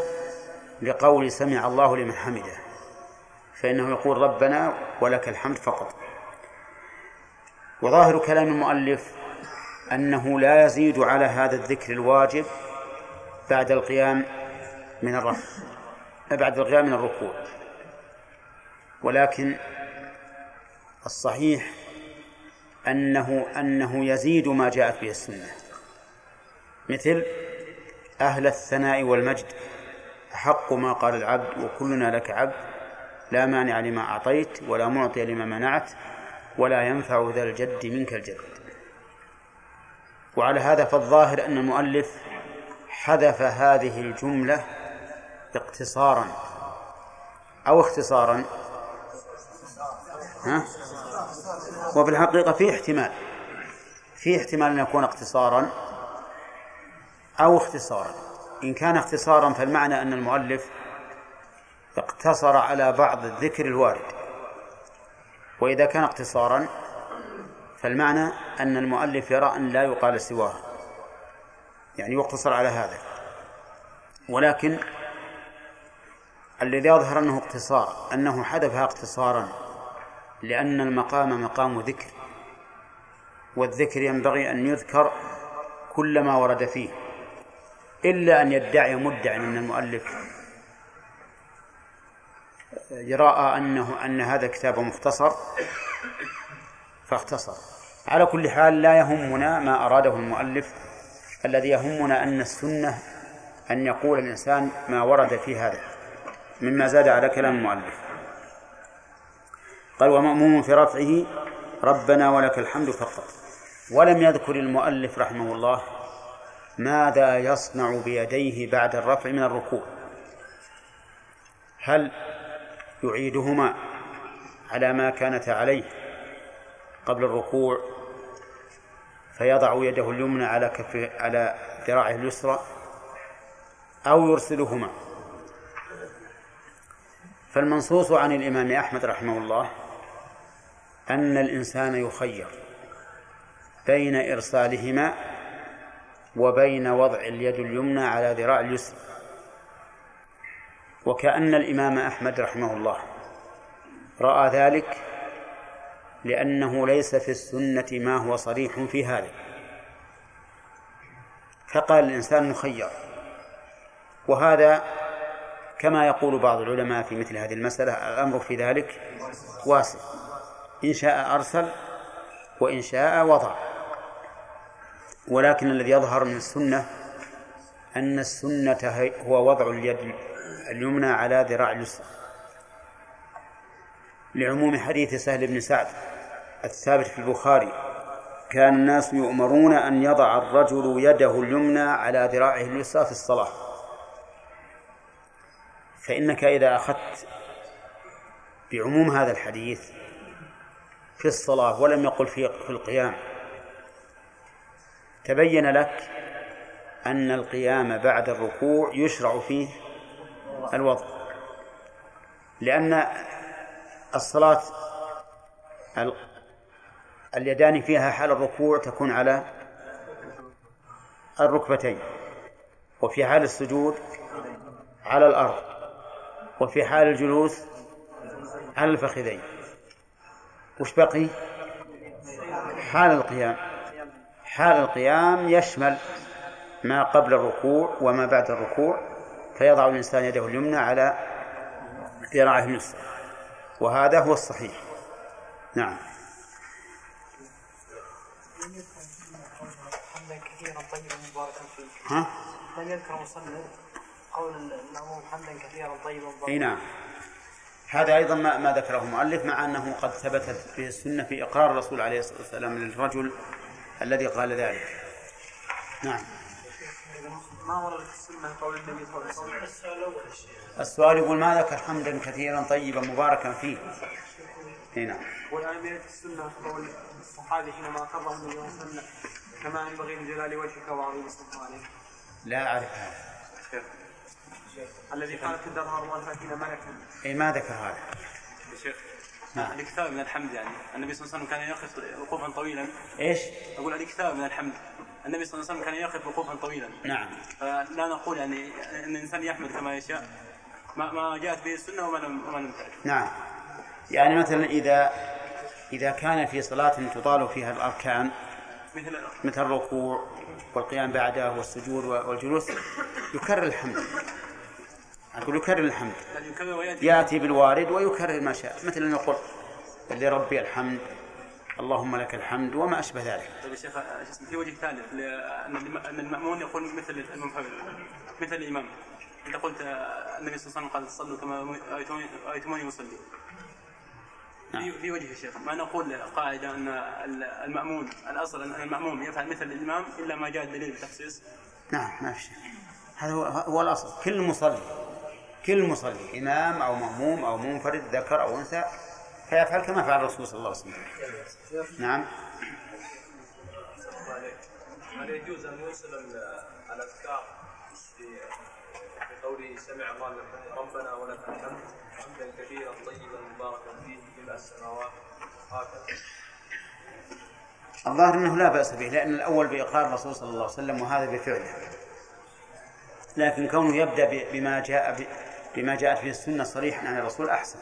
لقول سمع الله لمن حمده. فإنه يقول ربنا ولك الحمد فقط. وظاهر كلام المؤلف أنه لا يزيد على هذا الذكر الواجب بعد القيام من الرفع بعد القيام من الركوع. ولكن الصحيح أنه أنه يزيد ما جاءت به السنة. مثل أهل الثناء والمجد أحق ما قال العبد وكلنا لك عبد لا مانع لما أعطيت ولا معطي لما منعت ولا ينفع ذا الجد منك الجد. وعلى هذا فالظاهر أن المؤلف حذف هذه الجملة اقتصارا. أو اختصارا. ها؟ وفي الحقيقة في احتمال. في احتمال أن يكون اقتصارا أو اختصارا. إن كان اختصارا فالمعنى أن المؤلف اقتصر على بعض الذكر الوارد. وإذا كان اقتصارا فالمعنى أن المؤلف يرى أن لا يقال سواه. يعني يقتصر على هذا. ولكن الذي يظهر أنه اقتصار أنه حذفها اقتصارا لأن المقام مقام ذكر والذكر ينبغي أن يذكر كل ما ورد فيه إلا أن يدعي مدع أن المؤلف. يرى أنه أن هذا الكتاب مختصر فاختصر. على كل حال لا يهمنا ما أراده المؤلف الذي يهمنا أن السنة أن يقول الإنسان ما ورد في هذا. مما زاد على كلام المؤلف. قال ومأموم في رفعه ربنا ولك الحمد فقط. ولم يذكر المؤلف رحمه الله ماذا يصنع بيديه بعد الرفع من الركوع. هل يعيدهما على ما كانت عليه قبل الركوع؟ فيضع يده اليمنى على كف على ذراعه اليسرى أو يرسلهما؟ فالمنصوص عن الإمام أحمد رحمه الله أن الإنسان يخير بين إرسالهما وبين وضع اليد اليمنى على ذراع اليسرى. وكأن الإمام أحمد رحمه الله رأى ذلك لأنه ليس في السنة ما هو صريح في هذا. فقال الإنسان مخير وهذا كما يقول بعض العلماء في مثل هذه المسألة الأمر في ذلك واسع. إن شاء أرسل وإن شاء وضع. ولكن الذي يظهر من السنة أن السنة هو وضع اليد اليمنى على ذراع اليسرى. لعموم حديث سهل بن سعد الثابت في البخاري كان الناس يؤمرون أن يضع الرجل يده اليمنى على ذراعه اليسرى في الصلاة. فإنك إذا أخذت بعموم هذا الحديث في الصلاة ولم يقل في في القيام تبين لك أن القيام بعد الركوع يشرع فيه الوضع لأن الصلاة اليدان فيها حال الركوع تكون على الركبتين وفي حال السجود على الأرض. وفي حال الجلوس على الفخذين؟ وش بقي؟ حال القيام. حال القيام يشمل ما قبل الركوع وما بعد الركوع فيضع الإنسان يده اليمنى على ذراعه اليسرى. وهذا هو الصحيح. نعم. ها؟ لم يذكر مصنف قول المأموم حمدا كثيرا طيبا مباركا أي نعم. هذا أيضا ما, ما ذكره المؤلف مع أنه قد ثبتت به السنة في إقرار الرسول عليه الصلاة والسلام للرجل الذي قال ذلك. نعم. ما ورد في السنة قول النبي صلى الله عليه وسلم؟ السؤال يقول ما ذكر حمدا كثيرا طيبا مباركا فيه؟ أي نعم. والآن في السنة قول الصحابي حينما أقره النبي صلى الله عليه وسلم كما ينبغي لجلال وجهك وعظيم سلطانك لا أعرف هذا. الذي قالت الدرهم والفاتين ملكا اي ما ذكر هذا. شيخ نعم. الاكثار من الحمد يعني. النبي صلى الله عليه وسلم كان يقف وقوفا طويلا. إيش؟ أقول الاكثار من الحمد. النبي صلى الله عليه وسلم كان يقف وقوفا طويلا. نعم. فلا نقول يعني إن الإنسان يحمد كما يشاء. ما ما جاءت به السنة وما لم وما لم تعرف نعم. يعني مثلا إذا إذا كان في صلاة تطال فيها الأركان مثل مثل الركوع والقيام بعده والسجود والجلوس يكرر الحمد. أقول يكرر الحمد. يأتي بالوارد ويكرر ما شاء. مثل أن يقول لربي الحمد اللهم لك الحمد وما أشبه ذلك. طيب يا شيخ اسمه، في وجه ثالث ل- أن الم- أن المأمون يقول مثل مثل الإمام. أنت قلت آه، النبي صلى الله عليه وسلم قال صلوا كما رأيتموني- رايتموني أصلي. في في وجه يا شيخ ما نقول قاعدة أن ال- المأمون الأصل أن الماموم يفعل مثل الإمام إلا ما جاء الدليل بالتخصيص نعم ما في شيء. هذا هو, هو الأصل. كل مصلي كل مصلي إمام أو مأموم أو منفرد ذكر أو أنثى فيفعل كما فعل الرسول صلى الله عليه وسلم. نعم. هل يجوز أن يوصل ال- الأذكار في في قوله سمع الله ربنا ولك الحمد حمدا كثيرا طيبا مباركا فيه السماوات هكذا الظاهر أنه لا بأس به لأن الأول بإقرار الرسول صلى الله عليه وسلم وهذا بفعله. لكن كونه يبدأ ب- بما جاء بما جاءت به السنة صريحا عن الرسول أحسن.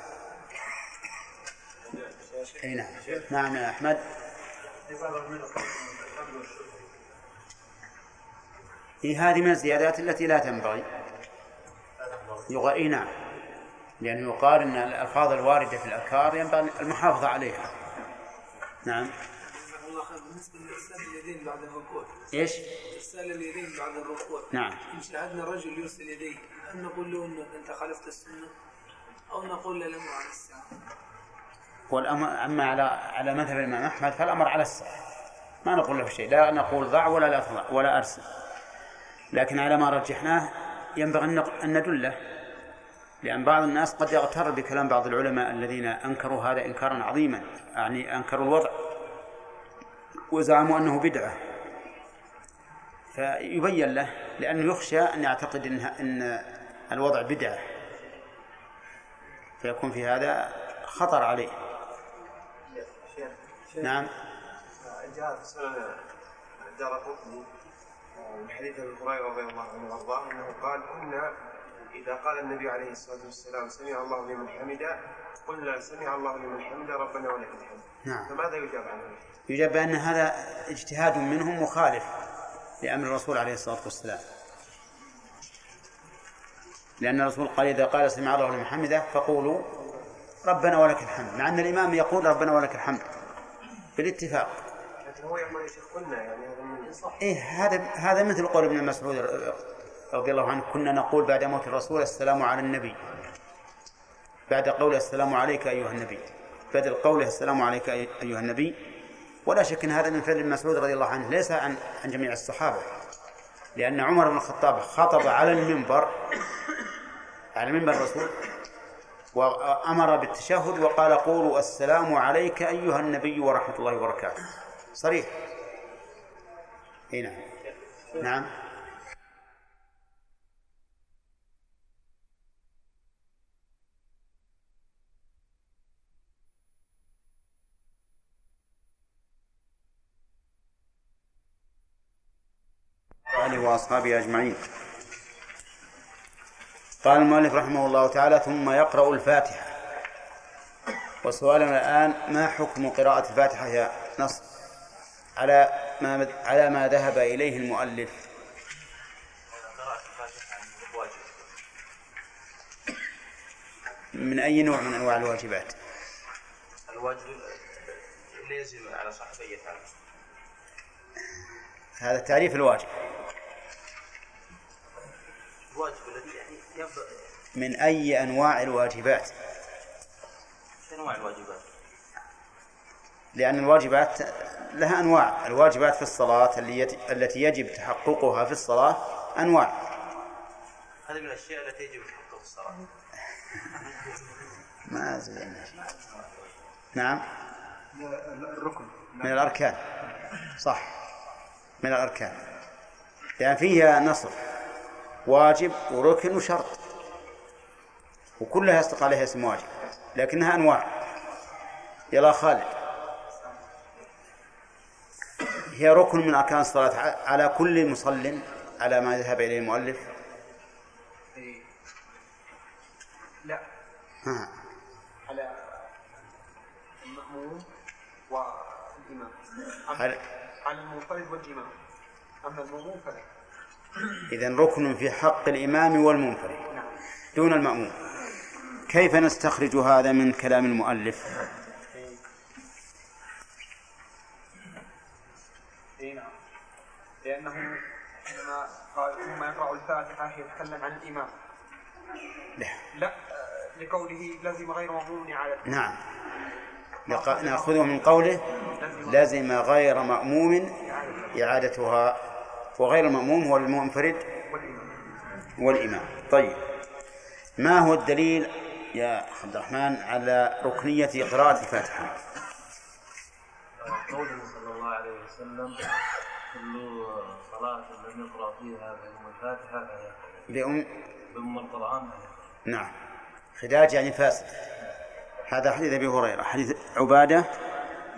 أي نعم. نعم يا أحمد. هي هذه من الزيادات التي لا تنبغي. يغ... نعم. لأنه يقال أن الألفاظ الواردة في الأذكار ينبغي المحافظة عليها. نعم. بالنسبة لارسال اليدين بعد الركوع إيش؟ إرسال اليدين بعد الركوع. نعم. إن شاهدنا رجل يرسل يديه. هل نقول له انك أنت خالفت السنة أو نقول له على الساعة. والأمر أما على على مذهب الإمام أحمد فالأمر على السعة ما نقول له شيء لا نقول ضع ولا لا تضع ولا أرسل. لكن على ما رجحناه ينبغي أن أن ندله. لأن بعض الناس قد يغتر بكلام بعض العلماء الذين أنكروا هذا إنكارا عظيما يعني أنكروا الوضع. وزعموا أنه بدعة. فيبين له لأنه يخشى أن يعتقد إن الوضع بدعة. فيكون في هذا خطر عليه. نعم. جاء في سنن دار قطني من حديث أبي هريرة رضي الله عنه وأرضاه أنه قال كنا إذا قال النبي عليه الصلاة والسلام سمع الله لمن حمده قلنا سمع الله لمن حمده ربنا ولك الحمد. نعم. فماذا يجاب عنه؟ يجب بأن هذا اجتهاد منهم مخالف لأمر الرسول عليه الصلاة والسلام. لأن الرسول قال إذا قال سمع الله لمن حمده فقولوا ربنا ولك الحمد مع أن الإمام يقول ربنا ولك الحمد بالاتفاق. لكن هو يقول يا شيخ كنا يعني إيه هذا هذا مثل قول ابن مسعود رضي الله عنه كنا نقول بعد موت الرسول السلام على النبي. بعد قوله السلام عليك أيها النبي. بدل قوله السلام عليك أيها النبي. ولا شك أن هذا من فعل ابن مسعود رضي الله عنه ليس عن عن جميع الصحابة. لأن عمر بن الخطاب خطب على المنبر على منبر الرسول وأمر بالتشهد وقال قولوا السلام عليك أيها النبي ورحمة الله وبركاته. صريح؟ إي نعم. نعم. آله وأصحابه أجمعين. قال المؤلف رحمه الله تعالى ثم يقرأ الفاتحة. وسؤالنا الآن ما حكم قراءة الفاتحة يا نصر؟ على ما على ما ذهب إليه المؤلف. من أي نوع من أنواع الواجبات؟ الواجب يجب على صاحب أي فعل هذا تعريف الواجب. الواجب الذي من أي أنواع الواجبات؟ في أنواع الواجبات؟ لأن الواجبات لها أنواع. الواجبات في الصلاة التي يجب تحققها في الصلاة أنواع. هذه من الأشياء التي يجب تحقق الصلاة. ما زين نعم. الركن. من الأركان. صح. من الأركان. لأن فيها نصر. واجب وركن وشرط. وكلها يصدق عليها اسم واجب لكنها أنواع. يلا خالد. هي ركن من أركان الصلاة على كل مصل على ما ذهب إليه المؤلف. ها. على المأموم والإمام. على- على المنفرد والإمام. أما المأموم فلا. إذا ركن في حق الإمام والمنفرد دون المأموم. كيف نستخرج هذا من كلام المؤلف؟ نعم. لأنه حينما قال ثم يقرأ الفاتحة يتكلم عن الإمام. لا. آه، لقوله لزم غير مأمون على نعم. نأخذه من قوله لزم غير مأموم إعادتها وغير المأموم هو المنفرد والإمام. طيب. ما هو الدليل يا عبد الرحمن على ركنية قراءة الفاتحة؟ قوله صلى الله عليه وسلم كل صلاة لم يقرأ فيها بأم الفاتحة بأم؟ بأم القرآن نعم. خداج يعني فاسد. هذا حديث أبي هريرة. حديث عبادة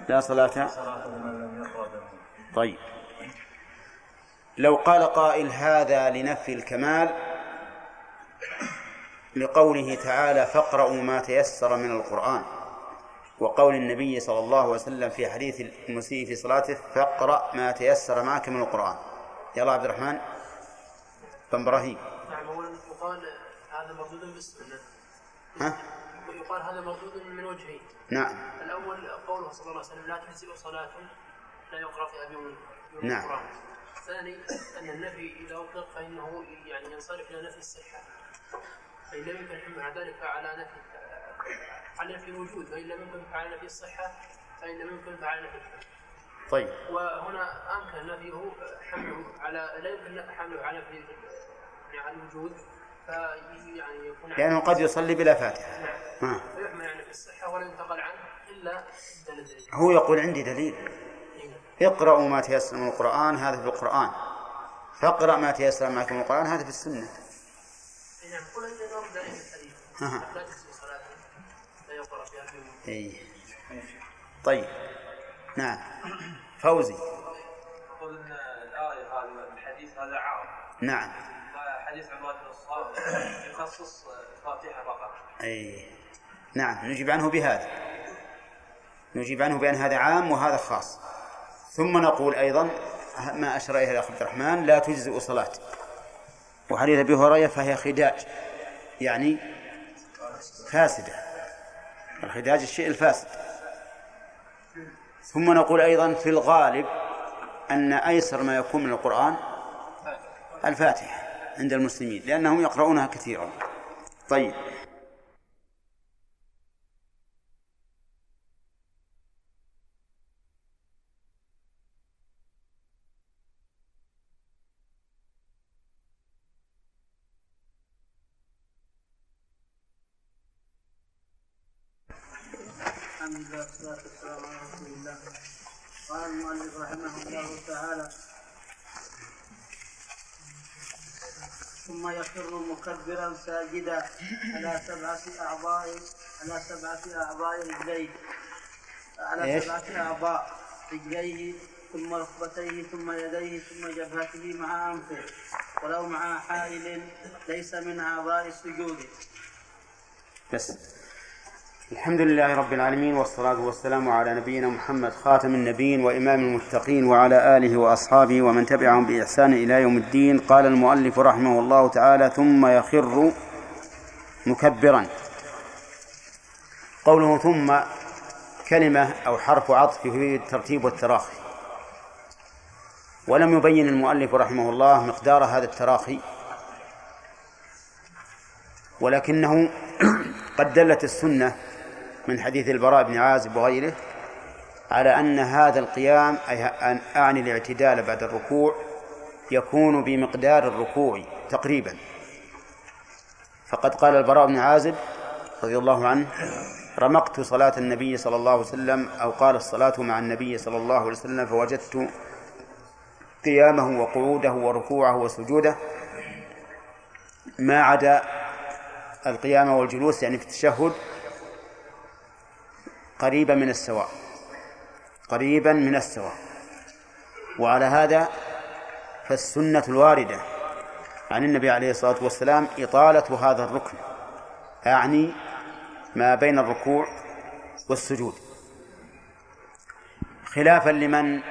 لا صلاة. صلاة لمن لم يقرأ طيب. لو قال قائل هذا لنفي الكمال لقوله تعالى فاقرأوا ما تيسر من القرآن وقول النبي صلى الله عليه وسلم في حديث المسيء في صلاته فاقرأ ما تيسر معك من القرآن. يلا عبد الرحمن. بن إبراهيم. نعم أولا يقال هذا مردود بالسنة. ها؟ ويقال هذا مردود من وجهين نعم. الأول قوله صلى الله عليه وسلم لا تجزئ صلاة لا يقرأ فيها بيوم نعم. القرآن الثاني أن النفي إذا أطلق فإنه يعني ينصرف إلى نفي الصحة. فإن لم يمكن على ذلك فعلى نفي على نفي الوجود فإن لم يمكن فعلى نفي الصحة فإن لم يمكن فعلى نفي طيب. وهنا أمكن نفيه حمله على لا يمكن حمله على نفي يعني على الوجود فيعني يكون لأنه قد يصلي بلا فاتحة. نعم. فيحمل يعني في الصحة ولا ينتقل عنه إلا دليل هو يقول عندي دليل. اقرأوا ما تيسر من القرآن هذا في القرآن. فاقرأ ما تيسر معك من القرآن هذا في السنة. نعم قل أن. لا صلاة لا يقرأ فيها طيب. نعم. فوزي. أن الآية الحديث هذا عام. نعم. وحديث عباد بن الصامت يخصص الفاتحة فقط أي. نعم. نجيب عنه بهذا. نجيب عنه بأن هذا عام وهذا خاص. ثم نقول أيضا ما أشار إليه الأخ عبد الرحمن لا تجزئ صلاة. وحديث أبي هريرة فهي خداج يعني فاسدة. الخداج الشيء الفاسد. ثم نقول أيضا في الغالب أن أيسر ما يكون من القرآن الفاتحة عند المسلمين لأنهم يقرؤونها كثيرا. طيب الحمد لله والصلاة والسلام على رسول الله قال المؤلف رحمه الله تعالى ثم يخر مكبرا ساجدا على سبعة أعضاء على سبعة أعضاء رجليه. على؟ سبعة أعضاء رجليه ثم ركبتيه ثم يديه ثم جبهته مع أنفه. ولو مع حائل ليس من أعضاء السجود. بس. الحمد لله رب العالمين والصلاة والسلام على نبينا محمد خاتم النبيين وإمام المتقين وعلى آله وأصحابه ومن تبعهم بإحسان إلى يوم الدين. قال المؤلف رحمه الله تعالى ثم يخر مكبرا قوله ثم كلمة أو حرف عطف في الترتيب والتراخي. ولم يبين المؤلف رحمه الله مقدار هذا التراخي ولكنه قد دلت السنة من حديث البراء بن عازب وغيره على أن هذا القيام أي أن أعني الاعتدال بعد الركوع يكون بمقدار الركوع تقريبا. فقد قال البراء بن عازب رضي الله عنه رمقت صلاة النبي صلى الله عليه وسلم أو قال الصلاة مع النبي صلى الله عليه وسلم فوجدت قيامه وقعوده وركوعه وسجوده ما عدا القيام والجلوس يعني في التشهد قريبا من السواء. قريبا من السواء. وعلى هذا فالسنة الواردة عن النبي عليه الصلاة والسلام إطالة هذا الركن أعني ما بين الركوع والسجود. خلافا لمن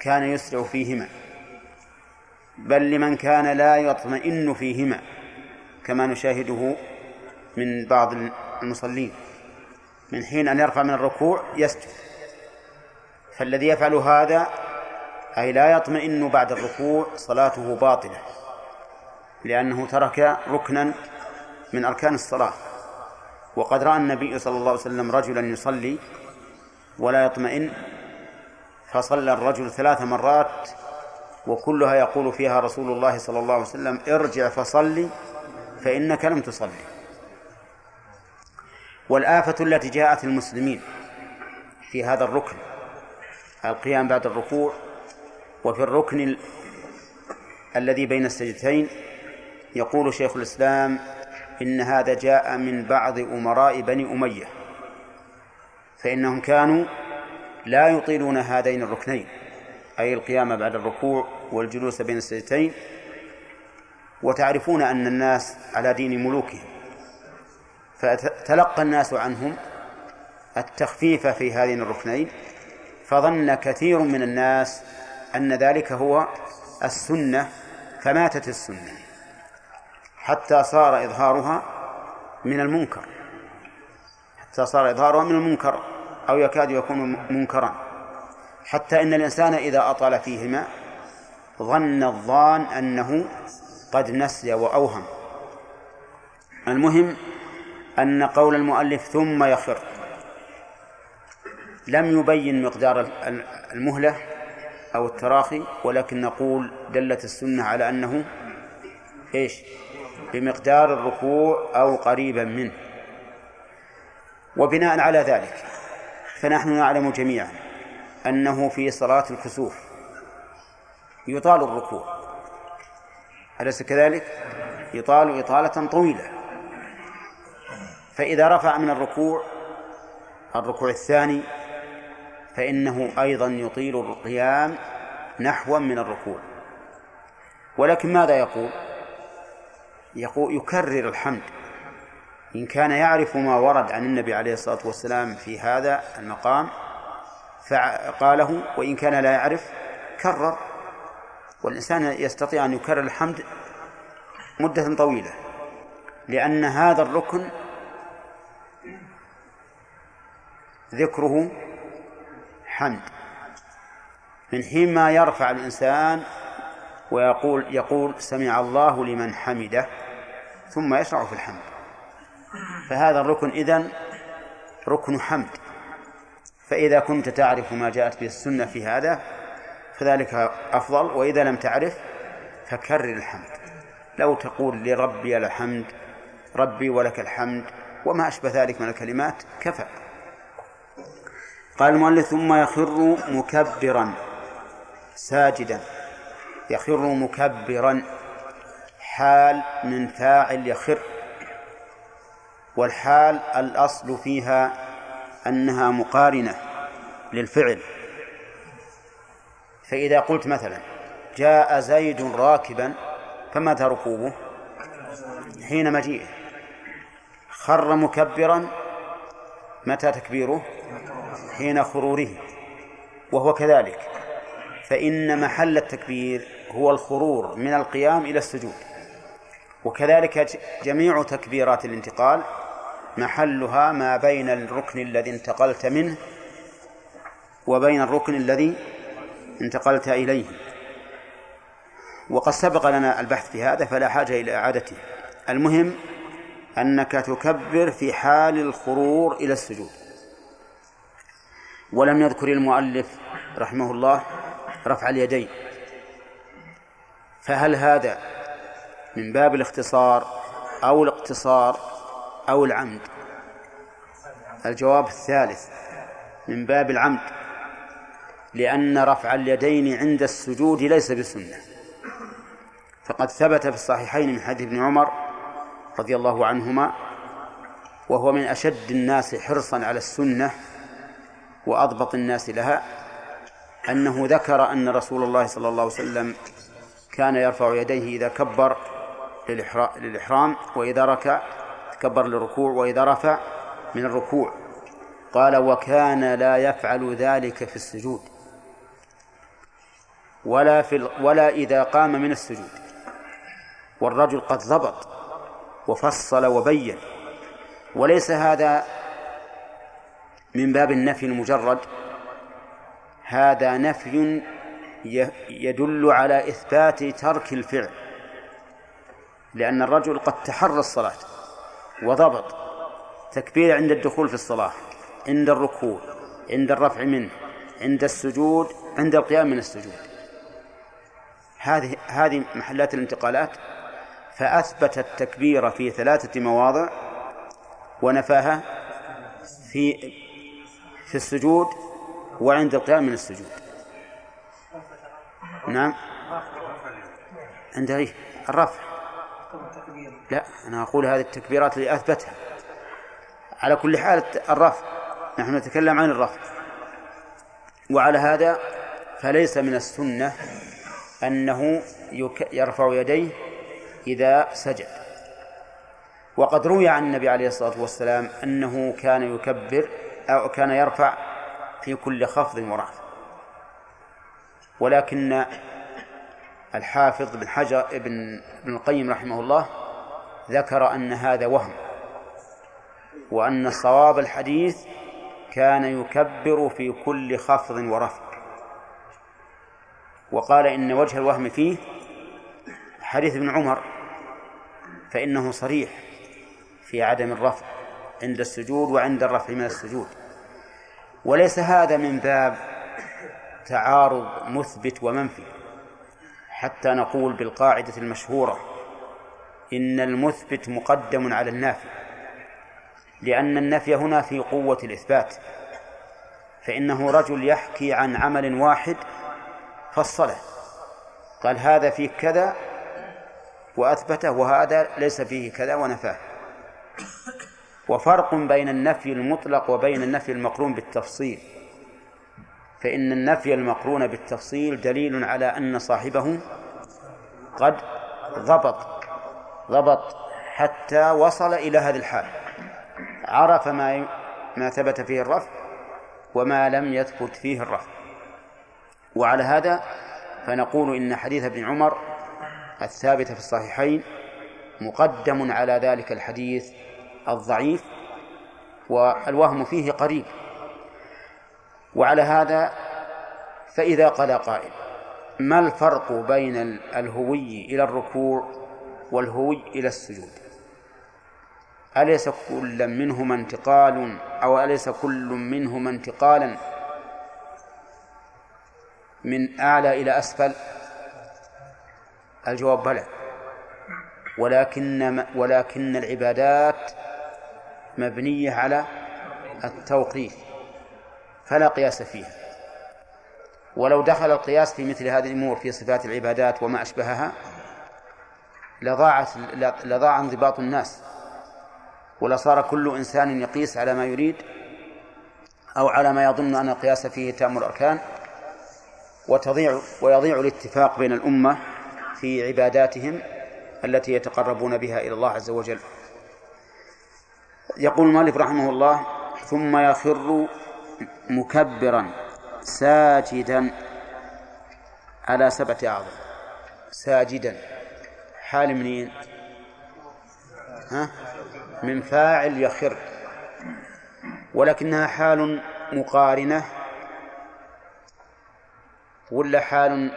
كان يسرع فيهما بل لمن كان لا يطمئن فيهما كما نشاهده من بعض المصلين. من حين أن يرفع من الركوع يسجد فالذي يفعل هذا أي لا يطمئن بعد الركوع صلاته باطلة لأنه ترك ركنا من أركان الصلاة. وقد رأى النبي صلى الله عليه وسلم رجلا يصلي ولا يطمئن فصلى الرجل ثلاث مرات وكلها يقول فيها رسول الله صلى الله عليه وسلم ارجع فصلي فإنك لم تصلي. والآفة التي جاءت المسلمين في هذا الركن القيام بعد الركوع وفي الركن الذي بين السجدتين يقول شيخ الإسلام إن هذا جاء من بعض أمراء بني أمية فإنهم كانوا لا يطيلون هذين الركنين أي القيام بعد الركوع والجلوس بين السجدتين وتعرفون أن الناس على دين ملوكهم. فتلقى الناس عنهم التخفيف في هذين الركنين فظن كثير من الناس أن ذلك هو السنة فماتت السنة حتى صار إظهارها من المنكر حتى صار إظهارها من المنكر أو يكاد يكون منكرا حتى إن الإنسان إذا أطال فيهما ظن الظان أنه قد نسي وأوهم. المهم أن قول المؤلف ثم يخر. لم يبين مقدار المهلة أو التراخي ولكن نقول دلت السنة على أنه إيش؟ بمقدار الركوع أو قريبا منه. وبناء على ذلك فنحن نعلم جميعا أنه في صلاة الكسوف يطال الركوع. أليس كذلك؟ يطال إطالة طويلة. فإذا رفع من الركوع الركوع الثاني فإنه أيضا يطيل القيام نحوا من الركوع. ولكن ماذا يقول؟ يقول يكرر الحمد. إن كان يعرف ما ورد عن النبي عليه الصلاة والسلام في هذا المقام فقاله وإن كان لا يعرف كرر. والإنسان يستطيع أن يكرر الحمد مدة طويلة لأن هذا الركن ذكره حمد. من حين ما يرفع الإنسان ويقول يقول سمع الله لمن حمده ثم يشرع في الحمد. فهذا الركن إذن ركن حمد. فإذا كنت تعرف ما جاءت به السنة في هذا فذلك أفضل وإذا لم تعرف فكرر الحمد. لو تقول لربي الحمد ربي ولك الحمد وما أشبه ذلك من الكلمات كفى. قال المؤلف ثم يخر مكبرا ساجدا. يخر مكبرا حال من فاعل يخر. والحال الأصل فيها أنها مقارنة للفعل. فإذا قلت مثلا جاء زيد راكبا فمتى ركوبه؟ حين مجيئه. خر مكبرا متى تكبيره؟ حين خروره وهو كذلك. فإن محل التكبير هو الخرور من القيام إلى السجود. وكذلك جميع تكبيرات الانتقال محلها ما بين الركن الذي انتقلت منه وبين الركن الذي انتقلت إليه. وقد سبق لنا البحث في هذا فلا حاجة إلى إعادته. المهم أنك تكبر في حال الخرور إلى السجود. ولم يذكر المؤلف رحمه الله رفع اليدين. فهل هذا من باب الاختصار أو الاقتصار أو العمد؟ الجواب الثالث من باب العمد لأن رفع اليدين عند السجود ليس بسنة. فقد ثبت في الصحيحين من حديث ابن عمر رضي الله عنهما وهو من أشد الناس حرصا على السنة وأضبط الناس لها أنه ذكر أن رسول الله صلى الله عليه وسلم كان يرفع يديه إذا كبر للإحرام وإذا ركع كبر للركوع وإذا رفع من الركوع. قال وكان لا يفعل ذلك في السجود ولا في ولا إذا قام من السجود. والرجل قد ضبط وفصل وبين وليس هذا من باب النفي المجرد هذا نفي يدل على إثبات ترك الفعل لأن الرجل قد تحرى الصلاة وضبط تكبير عند الدخول في الصلاة عند الركوع عند الرفع منه عند السجود عند القيام من السجود. هذه هذه محلات الانتقالات فأثبت التكبير في ثلاثة مواضع ونفاها في في السجود وعند القيام من السجود. نعم. عند إيش الرفع. لا أنا أقول هذه التكبيرات اللي أثبتها. على كل حال الرفع. نحن نتكلم عن الرفع. وعلى هذا فليس من السنة أنه يرفع يديه إذا سجد. وقد روي عن النبي عليه الصلاة والسلام أنه كان يكبر أو كان يرفع في كل خفض ورفع ولكن الحافظ بن حجر ابن ابن القيم رحمه الله ذكر أن هذا وهم وأن صواب الحديث كان يكبر في كل خفض ورفع. وقال إن وجه الوهم فيه حديث ابن عمر فإنه صريح في عدم الرفع. عند السجود وعند الرفع من السجود. وليس هذا من باب تعارض مثبت ومنفي. حتى نقول بالقاعدة المشهورة إن المثبت مقدم على النافي لأن النفي هنا في قوة الإثبات فإنه رجل يحكي عن عمل واحد فصله قال هذا فيه كذا وأثبته وهذا ليس فيه كذا ونفاه. وفرق بين النفي المطلق وبين النفي المقرون بالتفصيل. فإن النفي المقرون بالتفصيل دليل على أن صاحبه قد ضبط ضبط حتى وصل إلى هذه الحال. عرف ما ما ثبت فيه الرفع وما لم يثبت فيه الرفع وعلى هذا فنقول إن حديث ابن عمر الثابت في الصحيحين مقدم على ذلك الحديث الضعيف والوهم فيه قريب. وعلى هذا فإذا قال قائل ما الفرق بين الهوي إلى الركوع والهوي إلى السجود؟ أليس كل منهما انتقال أو أليس كل منهما انتقالا من أعلى إلى أسفل؟ الجواب بلى. ولكن ولكن العبادات مبنية على التوقيف فلا قياس فيها. ولو دخل القياس في مثل هذه الأمور في صفات العبادات وما أشبهها لضاعت لضاع انضباط الناس. ولصار كل إنسان يقيس على ما يريد أو على ما يظن أن القياس فيه تام الأركان وتضيع ويضيع الاتفاق بين الأمة في عباداتهم التي يتقربون بها إلى الله عز وجل. يقول المؤلف رحمه الله ثم يخر مكبرا ساجدا على سبعة أعظم. ساجدا. حال منين ها؟ من فاعل يخر. ولكنها حال مقارنة ولا حال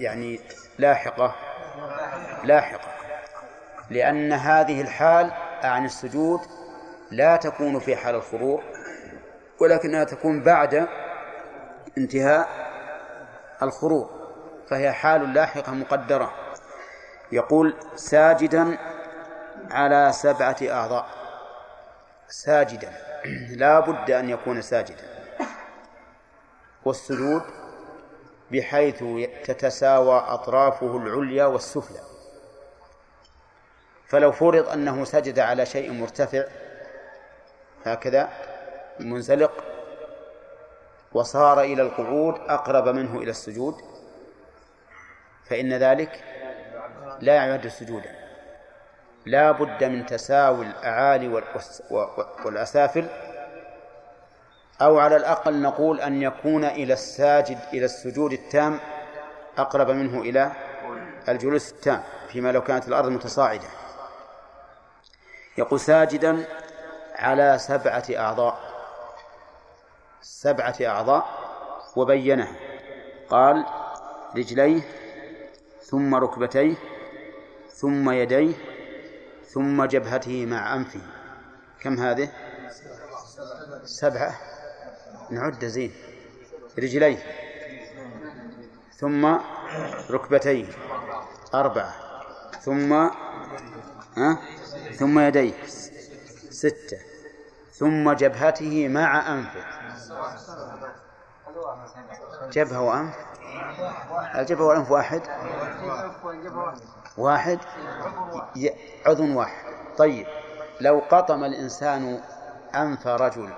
يعني لاحقة؟ لاحقة. لأن هذه الحال عن السجود لا تكون في حال الخضوع ولكنها تكون بعد انتهاء الخروج فهي حال لاحقة مقدرة. يقول ساجدا على سبعة أعضاء. ساجدا. لا بد أن يكون ساجدا. والسجود بحيث تتساوى أطرافه العليا والسفلى. فلو فرض أنه سجد على شيء مرتفع هكذا منزلق وصار إلى القعود أقرب منه إلى السجود. فإن ذلك لا يعد سجودا. لا بد من تساوي الأعالي والأسافل. أو على الأقل نقول أن يكون إلى الساجد إلى السجود التام أقرب منه إلى الجلوس التام فيما لو كانت الأرض متصاعدة. يقول ساجدا على سبعة أعضاء. سبعة أعضاء وبينها قال رجليه ثم ركبتيه ثم يديه ثم جبهته مع أنفه. كم هذه؟ سبعة. نعد زين. رجليه ثم ركبتيه أربعة. ثم ها؟ ثم يديه. ستة. ثم جبهته مع أنفه. جبهة وأنف. الجبهة والأنف واحد؟ واحد. عضو واحد. طيب. لو قطم الإنسان أنف رجل